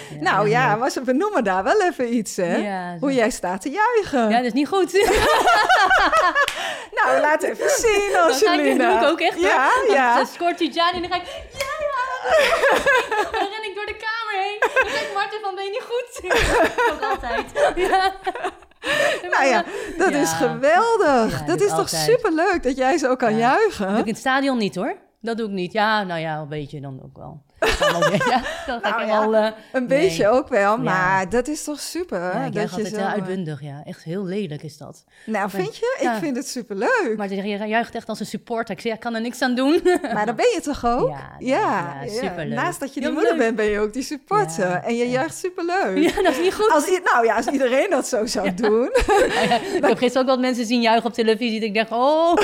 A: Ja.
B: nou ja,
A: leuk.
B: maar ze benoemen daar wel even iets, hè?
A: Ja,
B: Hoe jij staat te juichen.
A: Ja, dat is niet goed.
B: Nou, laat even zien,
A: ik,
B: Angelina.
A: dat doe ik ook echt. hoor.
B: Ja,
A: Dan
B: ja.
A: scoort Tijani en dan ga ik... Ja, ja. Dan ren ik door de kamer heen. Dan zegt Martin van, ben je niet goed? ook altijd. Ja.
B: Nou ja, dat
A: Ja.
B: is geweldig.
A: Ja,
B: dat is toch superleuk dat jij zo kan juichen?
A: doe ik in het stadion niet hoor. Dat doe ik niet. Ja, nou ja, een beetje dan ook wel. Ja, dan ga
B: Nou
A: ik
B: ja,
A: wel...
B: Een
A: nee.
B: beetje ook wel,
A: Ja.
B: maar dat is toch super?
A: Ja, ik
B: dat
A: juich altijd
B: zo,
A: heel
B: eh,
A: uitbundig, ja. Echt heel lelijk is dat.
B: Nou, vind je? Ik vind het superleuk.
A: Maar je juicht echt als een supporter. Ik zeg, ik kan er niks aan doen.
B: Maar dan ben je toch ook?
A: Ja,
B: ja,
A: ja, superleuk.
B: Naast dat je
A: Heel
B: moeder
A: leuk.
B: bent, ben je ook die supporter. En je juicht superleuk.
A: Ja, dat is niet goed.
B: Als, nou ja, als iedereen dat zo zou doen.
A: ik heb gisteren ook wat mensen zien juichen op televisie. Dat ik denk, oh,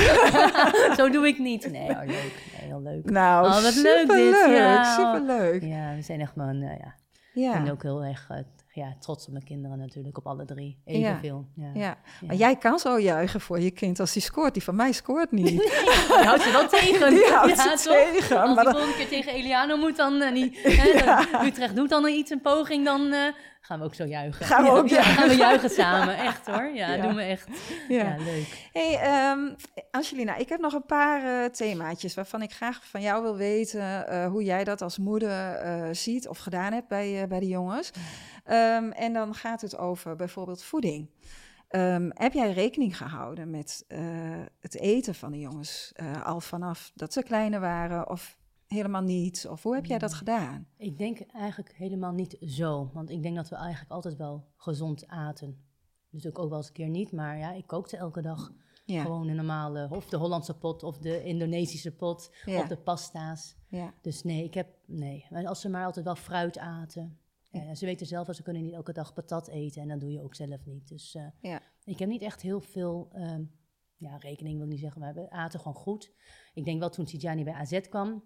A: zo doe ik niet. Nee, leuk. Nee, heel leuk.
B: Nou,
A: Oh, wat leuk dit,
B: superleuk.
A: ja.
B: Superleuk.
A: Ja, we zijn echt gewoon, eh, ja.
B: Ja.
A: Ben ook heel erg eh, ja, trots op mijn kinderen natuurlijk, op alle drie. Evenveel. Ja.
B: Ja. Maar jij kan zo juichen voor je kind als die scoort. Die van mij scoort niet.
A: Die houdt ze wel tegen.
B: Die houdt
A: ja,
B: ze tegen,
A: Als
B: maar
A: die
B: dan-
A: volgende keer tegen Eliano moet, dan... eh, die, hè, dan- Utrecht doet dan iets, een poging, dan eh, gaan we ook zo juichen.
B: Gaan we ook
A: ja,
B: juichen.
A: gaan we juichen samen. Echt hoor. Ja,
B: Ja.
A: doen we echt.
B: Ja.
A: Ja, leuk.
B: Hey, ehm, Angelina, ik heb nog een paar eh, themaatjes waarvan ik graag van jou wil weten hoe jij dat als moeder ziet of gedaan hebt bij, bij de jongens. Ehm, en dan gaat het over bijvoorbeeld voeding. Ehm, heb jij rekening gehouden met eh, het eten van de jongens eh, al vanaf dat ze kleiner waren of helemaal niet? Of hoe heb jij dat gedaan?
A: Ik denk eigenlijk helemaal niet zo. Want ik denk dat we eigenlijk altijd wel gezond aten. Natuurlijk ook wel eens een keer niet, maar ja, ik kookte elke dag.
B: Ja,
A: Gewoon een normale, of de Hollandse pot, of de Indonesische pot,
B: Ja.
A: of de pasta's.
B: ja,
A: Dus nee, ik heb, nee. Maar als ze maar altijd wel fruit aten. Ze weten zelf, dat ze kunnen niet elke dag patat eten. En dat doe je ook zelf niet. Dus eh,
B: ja.
A: ik heb niet echt heel veel, ehm, ja, rekening wil ik niet zeggen, maar we aten gewoon goed. Ik denk wel toen Tijani bij AZ kwam,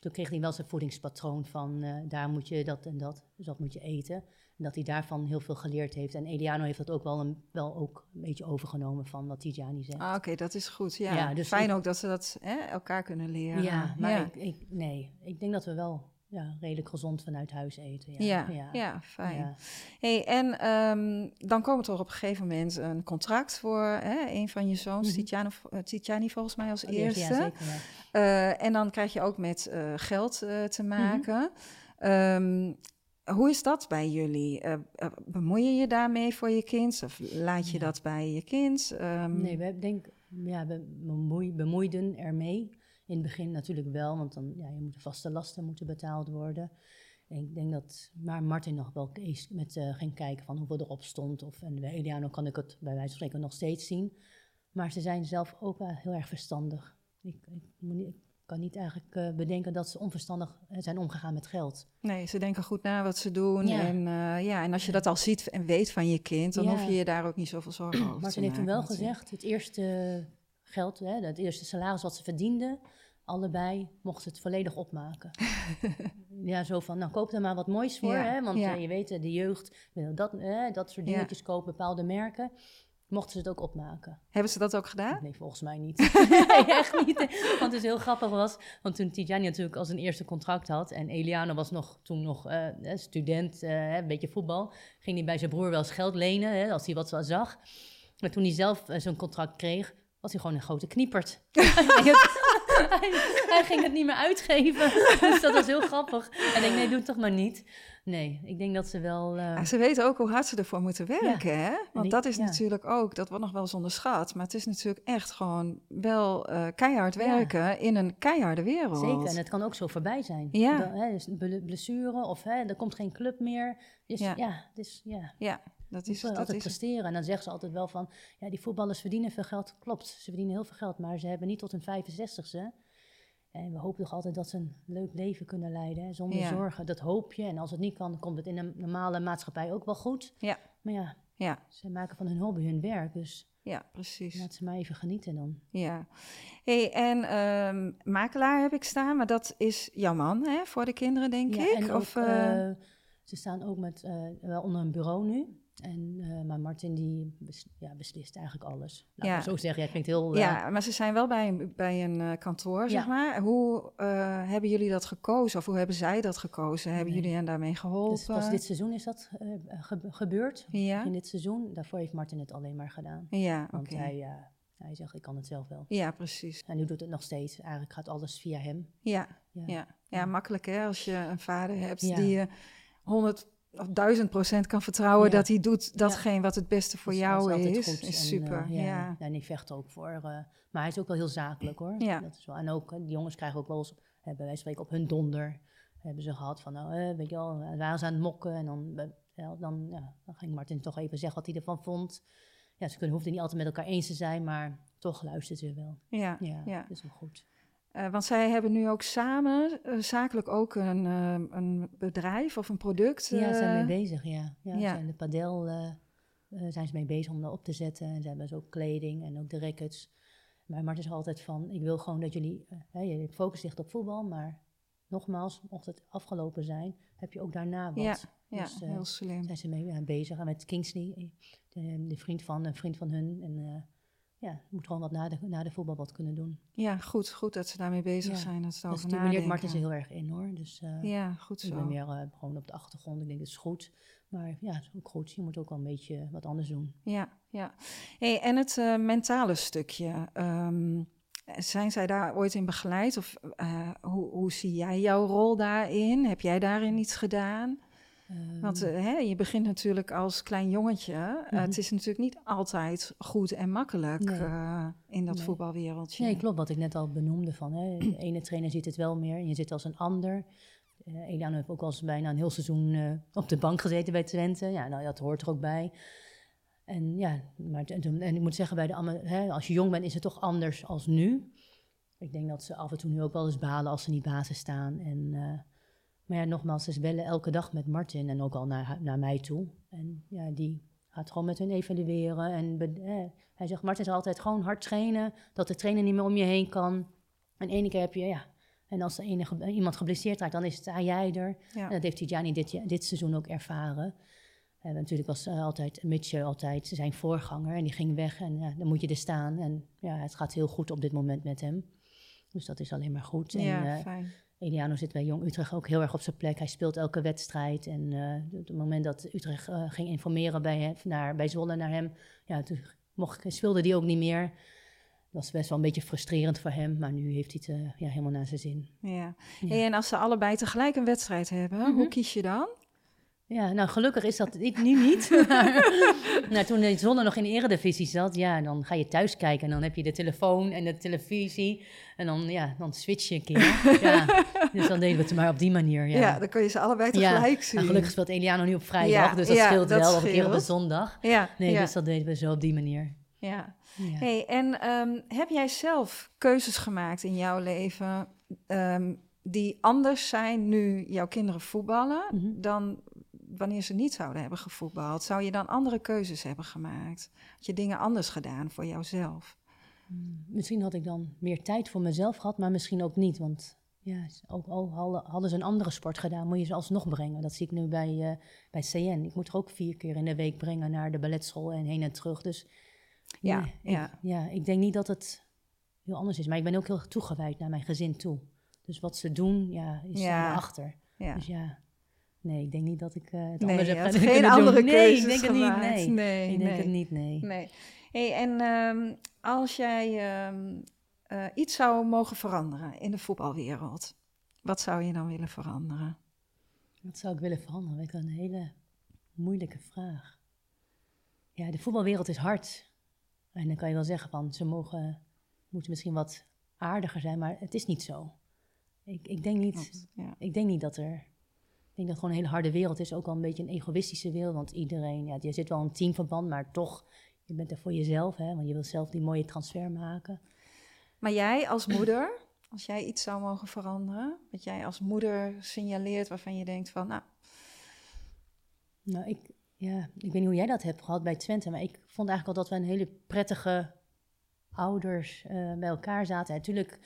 A: toen kreeg hij wel zijn voedingspatroon van, eh, daar moet je dat en dat, dus dat moet je eten. En dat hij daarvan heel veel geleerd heeft. En Eliano heeft dat ook wel een, wel ook een beetje overgenomen van wat Tijani zegt.
B: Ah, Oké, dat is goed. Ja,
A: Ja, dus
B: fijn
A: ik-
B: ook dat ze dat hè, elkaar kunnen leren.
A: ja, maar
B: ja.
A: Ik, ik, nee, ik denk dat we wel ja, redelijk gezond vanuit huis eten.
B: Ja,
A: Ja,
B: ja, fijn.
A: Ja.
B: Hey, en ehm, dan komt er op een gegeven moment een contract voor hè, een van je zoons. Titiani, Titiani volgens mij als
A: Oh, eerste, zeker.
B: Eh, en dan krijg je ook met eh, geld te
A: Mhm.
B: maken. Ehm, hoe is dat bij jullie? Eh, bemoei je je daarmee voor je kind? Of laat je
A: Ja.
B: dat bij je kind? Ehm,
A: Nee, we denk, ja, we bemoei, bemoeiden ermee. In het begin natuurlijk wel, want dan ja, je moet de vaste lasten moeten betaald worden. En ik denk dat maar Martin nog wel eens met eh, ging kijken van hoeveel erop stond. Of, en bij Eliano kan ik het bij wijze van spreken nog steeds zien. Maar ze zijn zelf ook wel heel erg verstandig. Ik, ik, kan niet eigenlijk eh, bedenken dat ze onverstandig eh, zijn omgegaan met geld.
B: Nee, ze denken goed na wat ze doen.
A: Ja.
B: En, ja, en als je dat al ziet en weet van je kind, dan
A: Ja.
B: hoef je je daar ook niet zoveel zorgen over te
A: Martin heeft toen
B: maken,
A: wel gezegd, het eerste geld, hè, het eerste salaris wat ze verdienden, allebei mochten ze het volledig opmaken. ja, zo van, nou koop er maar wat moois voor,
B: Ja,
A: hè, want
B: ja.
A: eh, je weet, eh, de jeugd wil dat, hè, dat soort
B: Ja.
A: dingetjes kopen, bepaalde merken. Mochten ze het ook opmaken?
B: Hebben ze dat ook gedaan?
A: Nee, volgens mij niet. nee, echt niet. Want het heel grappig was, want toen Tijani natuurlijk als een eerste contract had en Eliano was nog, toen nog eh, eh, student, eh, een beetje voetbal, ging hij bij zijn broer wel eens geld lenen, hè, als hij wat zag. Maar toen hij zelf eh, zo'n contract kreeg, was hij gewoon een grote kniepert. hij, ging het, hij, ging het niet meer uitgeven. dus dat was heel grappig. En ik denk, nee, doe het toch maar niet. Nee, ik denk dat ze wel... eh,
B: Ja, ze weten ook hoe hard ze ervoor moeten werken, hè? Want dat is
A: ja.
B: natuurlijk ook, dat wordt nog wel eens onderschat, maar het is natuurlijk echt gewoon wel eh, keihard werken in een keiharde wereld.
A: Zeker, en het kan ook zo voorbij zijn.
B: Ja.
A: Hè, dus ble- blessure of hè, er komt geen club meer. Dus
B: Ja.
A: ja, dus, ja
B: Ja, dat is, dat
A: altijd
B: is
A: presteren. En dan zeggen ze altijd wel van, ja, die voetballers verdienen veel geld. Klopt, ze verdienen heel veel geld, maar ze hebben niet tot hun 65ste. En we hopen toch altijd dat ze een leuk leven kunnen leiden, hè, zonder
B: Ja.
A: zorgen. Dat hoop je. En als het niet kan, komt het in een normale maatschappij ook wel goed.
B: Ja.
A: Maar ja,
B: ja.
A: ze maken van hun hobby hun werk, dus
B: Ja, precies.
A: Laat ze maar even genieten dan.
B: Ja. Hey, en ehm, makelaar heb ik staan, maar dat is jouw man, hè, voor de kinderen, denk
A: Ja,
B: ik?
A: en
B: of, eh,
A: eh, ze staan ook met, eh, wel onder een bureau nu. En, eh, maar Martin die bes- ja, beslist eigenlijk alles. Laat
B: Ja.
A: ik zo zeggen. Ja, klinkt heel... eh,
B: ja, maar ze zijn wel bij een, bij een eh, kantoor, zeg
A: Ja.
B: maar. Hoe hebben jullie dat gekozen? Of hoe hebben zij dat gekozen? Hebben
A: Nee.
B: jullie hen daarmee geholpen?
A: Dus pas dit seizoen is dat ge- gebeurd.
B: Ja?
A: In dit seizoen. Daarvoor heeft Martin het alleen maar gedaan.
B: Ja, oké.
A: Want hij, ja, hij zegt, ik kan het zelf wel.
B: Ja, precies.
A: En nu doet het nog steeds. Eigenlijk gaat alles via hem.
B: Ja,
A: Ja.
B: ja. ja, makkelijk hè, als je een vader hebt
A: Ja.
B: die je 100 1000 procent kan vertrouwen
A: Ja.
B: dat hij doet datgene wat het beste voor
A: Dus
B: jou is. Is super,
A: eh,
B: ja.
A: ja. En ik vecht ook voor. eh, maar hij is ook wel heel zakelijk hoor.
B: Ja.
A: Dat is wel. En ook, eh, die jongens krijgen ook wel eens, bij wijze van spreken, op hun donder. Hebben ze gehad van, nou, eh, weet je wel, eh, waren ze aan het mokken. En dan, ja, dan, ja, dan ging Martin toch even zeggen wat hij ervan vond. Ja, ze kunnen, hoefden niet altijd met elkaar eens te zijn, maar toch luisteren ze wel.
B: Ja,
A: Ja,
B: ja.
A: dat is wel goed.
B: Eh, want zij hebben nu ook samen, eh, zakelijk ook een, eh, een bedrijf of een product.
A: Ja, ze zijn mee bezig, ja. ja,
B: ja.
A: Zijn de padel zijn ze mee bezig om dat op te zetten. En ze hebben dus ook kleding en ook de rackets. Maar Martin is altijd van, ik wil gewoon dat jullie, hè, je focus ligt op voetbal, maar nogmaals, mocht het afgelopen zijn, heb je ook daarna wat.
B: Ja, ja,
A: Dus,
B: heel slim.
A: zijn ze mee bezig. En met Kingsley, de, de vriend van een vriend van hun. En ja, je moet gewoon wat na de, na de voetbal wat kunnen doen.
B: Ja, goed, goed dat ze daarmee bezig
A: Ja,
B: zijn. Dat ze
A: Dat
B: over
A: stimuleert
B: nadenken.
A: Martin ze heel erg in hoor. Dus eh,
B: Ja, goed
A: ik ben
B: zo.
A: meer eh, gewoon op de achtergrond. Ik denk, het is goed. Maar ja, het is ook goed. Je moet ook wel een beetje wat anders doen.
B: Ja, ja. Hey, en het eh, mentale stukje. ehm, zijn zij daar ooit in begeleid? Of hoe, hoe zie jij jouw rol daarin? Heb jij daarin iets gedaan? Want
A: Ehm,
B: eh, hè, je begint natuurlijk als klein jongetje. Eh,
A: Mhm.
B: het is natuurlijk niet altijd goed en makkelijk
A: Nee.
B: eh, in dat
A: Nee.
B: voetbalwereldje.
A: Nee, klopt wat ik net al benoemde. Van, hè, de ene trainer ziet het wel meer en je zit als een ander. Eh Eliane heeft ook al eens bijna een heel seizoen op de bank gezeten bij Twente. Ja, nou, dat hoort er ook bij. En ja, maar, en, en ik moet zeggen, bij de, hè, als je jong bent is het toch anders als nu. Ik denk dat ze af en toe nu ook wel eens balen als ze niet basis staan. En, maar ja, nogmaals, ze bellen elke dag met Martin en ook al naar, naar mij toe. En ja, die gaat gewoon met hun evalueren. En eh, hij zegt, Martin zal altijd gewoon hard trainen, dat de trainer niet meer om je heen kan. En ene keer heb je, ja, en als er enige, iemand geblesseerd raakt, dan is het, sta jij er.
B: Ja.
A: En dat heeft Tijani dit, dit seizoen ook ervaren. En natuurlijk was eh, altijd Mitchell altijd zijn voorganger en die ging weg en ja, dan moet je er staan. En ja, het gaat heel goed op dit moment met hem. Dus dat is alleen maar goed.
B: Ja,
A: en, eh,
B: fijn.
A: Eliano zit bij Jong Utrecht ook heel erg op zijn plek. Hij speelt elke wedstrijd. En eh, op het moment dat Utrecht eh, ging informeren bij, naar, bij Zwolle naar hem, ja, toen mocht, speelde hij ook niet meer. Dat was best wel een beetje frustrerend voor hem, maar nu heeft hij het eh, ja, helemaal naar zijn zin.
B: Ja. En als ze allebei tegelijk een wedstrijd hebben,
A: Mhm.
B: hoe kies je dan?
A: Ja, nou gelukkig is dat ik nu niet. nou, toen de Zwolle nog in de eredivisie zat, ja, dan ga je thuis kijken en dan heb je de telefoon en de televisie. En dan, ja, dan switch je een keer. ja, dus dan deden we het maar op die manier,
B: Ja,
A: ja.
B: dan kun je ze allebei
A: Ja,
B: tegelijk zien.
A: En gelukkig speelt Eliano nu op vrijdag,
B: Ja,
A: dus dat scheelt
B: dat
A: wel. Of een keer op een zondag.
B: Ja,
A: Nee, dus dat deden we zo op die manier.
B: ja.
A: Ja.
B: Hey, en ehm, heb jij zelf keuzes gemaakt in jouw leven ehm, die anders zijn nu jouw kinderen voetballen
A: Mhm.
B: dan wanneer ze niet zouden hebben gevoetbald? Zou je dan andere keuzes hebben gemaakt? Had je dingen anders gedaan voor jouzelf?
A: Misschien had ik dan meer tijd voor mezelf gehad, maar misschien ook niet. Want ja, ook al hadden- ze een andere sport gedaan, moet je ze alsnog brengen. Dat zie ik nu bij, eh, bij CN. Ik moet er ook vier keer in de week brengen naar de balletschool en heen en terug. Dus
B: Ja, ja.
A: Ik, ja, ik denk niet dat het heel anders is. Maar ik ben ook heel toegewijd naar mijn gezin toe. Dus wat ze doen, ja, is
B: Ja.
A: achter.
B: Ja.
A: Dus ja, nee, ik denk niet dat ik eh, het
B: Nee,
A: anders heb kunnen
B: geen
A: doen.
B: andere
A: nee,
B: keuzes
A: ik denk het niet, nee.
B: Nee,
A: ik denk
B: nee.
A: het niet, nee.
B: Nee. Hey, en ehm, als jij ehm, eh, iets zou mogen veranderen in de voetbalwereld, wat zou je dan willen veranderen?
A: Wat zou ik willen veranderen? Dat is een hele moeilijke vraag. Ja, de voetbalwereld is hard. En dan kan je wel zeggen van ze mogen, moeten misschien wat aardiger zijn, maar het is niet zo. Ik, ik, denk niet,
B: Klopt, ja.
A: ik denk niet dat er. Ik denk dat het gewoon een hele harde wereld is. Ook al een beetje een egoïstische wereld. Want iedereen, ja, je zit wel in teamverband, maar toch, je bent er voor jezelf. Hè, want je wil zelf die mooie transfer maken.
B: Maar jij als moeder, als jij iets zou mogen veranderen, wat jij als moeder signaleert waarvan je denkt van, nou,
A: Nou, ik, Ja, ik weet niet hoe jij dat hebt gehad bij Twente, maar ik vond eigenlijk al dat we een hele prettige ouders uh, bij elkaar zaten. Natuurlijk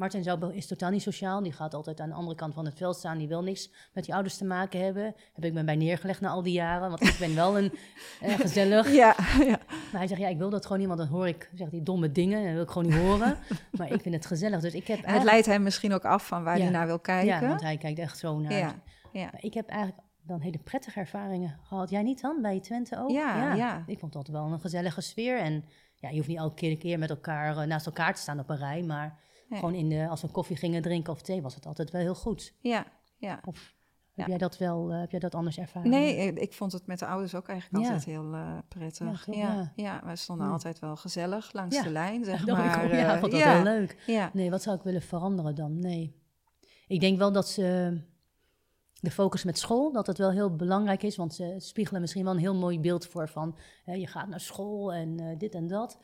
A: Martin zou, is totaal niet sociaal. Die gaat altijd aan de andere kant van het veld staan. Die wil niks met die ouders te maken hebben. Heb ik me bij neergelegd na al die jaren. Want ik ben wel een eh, gezellig.
B: Ja, ja.
A: Maar hij zegt, ja, ik wil dat gewoon niet. Want dan hoor ik zeg, die domme dingen. Dat wil ik gewoon niet horen. maar ik vind het gezellig. Dus ik heb
B: Het leidt hem misschien ook af van waar hij naar wil kijken.
A: Ja, want hij kijkt echt zo naar. Ja, ja. ik heb eigenlijk dan hele prettige ervaringen gehad. Jij niet dan, bij Twente ook?
B: Ja, ja.
A: Ik vond dat wel een gezellige sfeer. En ja, je hoeft niet elke keer, keer met elkaar eh, naast elkaar te staan op een rij. Maar gewoon in de, als we koffie gingen drinken of thee, was het altijd wel heel goed.
B: Ja, ja.
A: Of heb jij dat wel, uh, heb jij dat anders ervaren?
B: Nee, ik vond het met de ouders ook eigenlijk altijd heel uh, prettig. Ja, ja, ja. we stonden altijd wel gezellig langs de lijn, zeg maar.
A: Ik ja, ik vond dat heel leuk. Ja. Nee, wat zou ik willen veranderen dan? Nee. Ik denk wel dat ze de focus met school, dat het wel heel belangrijk is, want ze spiegelen misschien wel een heel mooi beeld voor van je gaat naar school en dit en dat.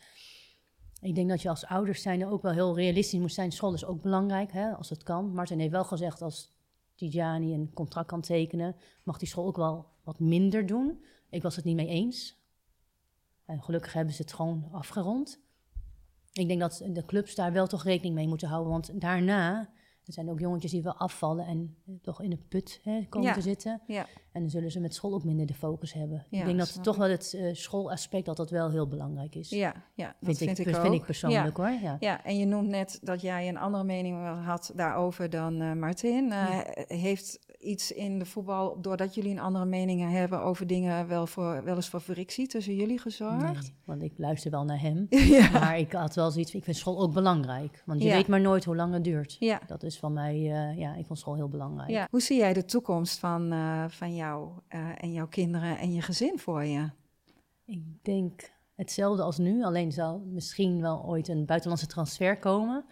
A: Ik denk dat je als ouders zijn ook wel heel realistisch moet zijn. School is ook belangrijk, hè, als het kan. Martin heeft wel gezegd, als Tijani een contract kan tekenen, mag die school ook wel wat minder doen. Ik was het niet mee eens. En gelukkig hebben ze het gewoon afgerond. Ik denk dat de clubs daar wel toch rekening mee moeten houden. Want daarna er zijn ook jongetjes die wel afvallen en toch in de put hè, komen te zitten. Ja. En dan zullen ze met school ook minder de focus hebben. ik denk dat toch wel het uh, schoolaspect dat dat wel heel belangrijk is.
B: Ja, ja
A: vind, ik, vind, ik, vind ik persoonlijk hoor. Ja.
B: ja, en je noemt net dat jij een andere mening had daarover dan uh, Martin. heeft iets in de voetbal, doordat jullie een andere mening hebben over dingen, wel, voor, wel eens voor frictie tussen jullie gezorgd?
A: Nee, want ik luister wel naar hem. Maar ik had wel zoiets, ik vind school ook belangrijk. Want je weet maar nooit hoe lang het duurt. Ja. Dat is van mij, ja, ik vond school heel belangrijk.
B: Ja. Hoe zie jij de toekomst van, van jou uh, en jouw kinderen en je gezin voor je?
A: Ik denk hetzelfde als nu, alleen zal misschien wel ooit een buitenlandse transfer komen.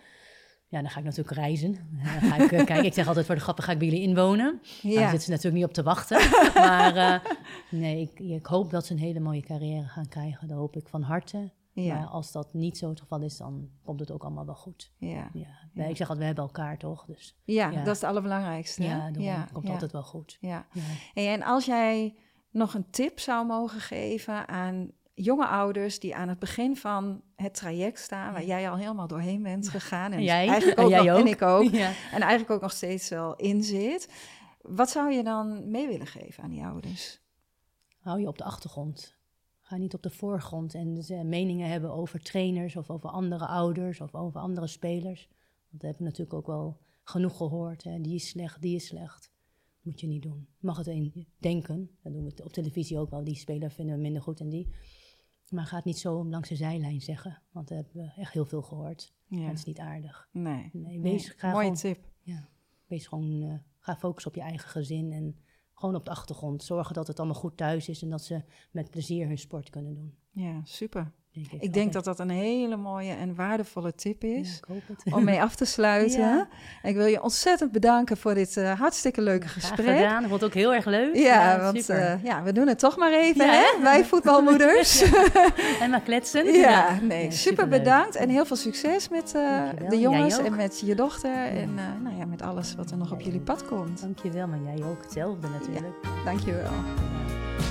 A: Ja, dan ga ik natuurlijk reizen. Dan ga ik, kijk, ik zeg altijd voor de grappen, ga ik bij jullie inwonen. Ja. Daar zitten ze natuurlijk niet op te wachten. maar nee, ik, ik, hoop dat ze een hele mooie carrière gaan krijgen. Dat hoop ik van harte. Ja. Maar als dat niet zo het geval is, dan komt het ook allemaal wel goed. Ja. ja. Ik zeg altijd, we hebben elkaar toch? Dus,
B: ja, dat is het allerbelangrijkste.
A: Ja, dan komt altijd wel goed.
B: Ja. En als jij nog een tip zou mogen geven aan jonge ouders die aan het begin van het traject staan, waar jij al helemaal doorheen bent gegaan. En,
A: jij?
B: Eigenlijk
A: ook,
B: en,
A: nog,
B: en ik ook. En eigenlijk ook nog steeds wel in zit. Wat zou je dan mee willen geven aan die ouders?
A: Hou je op de achtergrond. Niet op de voorgrond en dus, meningen hebben over trainers of over andere ouders of over andere spelers. Want dat hebben we natuurlijk ook wel genoeg gehoord. Hè. Die is slecht, die is slecht. Moet je niet doen. Mag het een denken. Dat doen we op televisie ook wel. Die speler vinden we minder goed en die. Maar ga het niet zo langs de zijlijn zeggen. Want dat hebben we echt heel veel gehoord. Ja. Het is niet aardig.
B: Nee.
A: nee wees,
B: nee. Mooie tip.
A: Ja, wees gewoon, uh, ga focussen op je eigen gezin en gewoon op de achtergrond. Zorgen dat het allemaal goed thuis is en dat ze met plezier hun sport kunnen doen.
B: Ja, super. Denk ik, ik denk dat dat een hele mooie en waardevolle tip is
A: ja,
B: om mee af te sluiten. Ja. Ik wil je ontzettend bedanken voor dit uh, hartstikke leuke gesprek.
A: Gedaan, dat vond ook heel erg leuk.
B: Ja, want uh, ja, we doen het toch maar even, hè? wij voetbalmoeders.
A: en maar kletsen.
B: Ja, nee, super, bedankt en heel veel succes met uh, de jongens en met je dochter en nou ja, met alles wat er nog op jullie pad komt.
A: Dankjewel, maar jij ook hetzelfde natuurlijk.
B: dankjewel.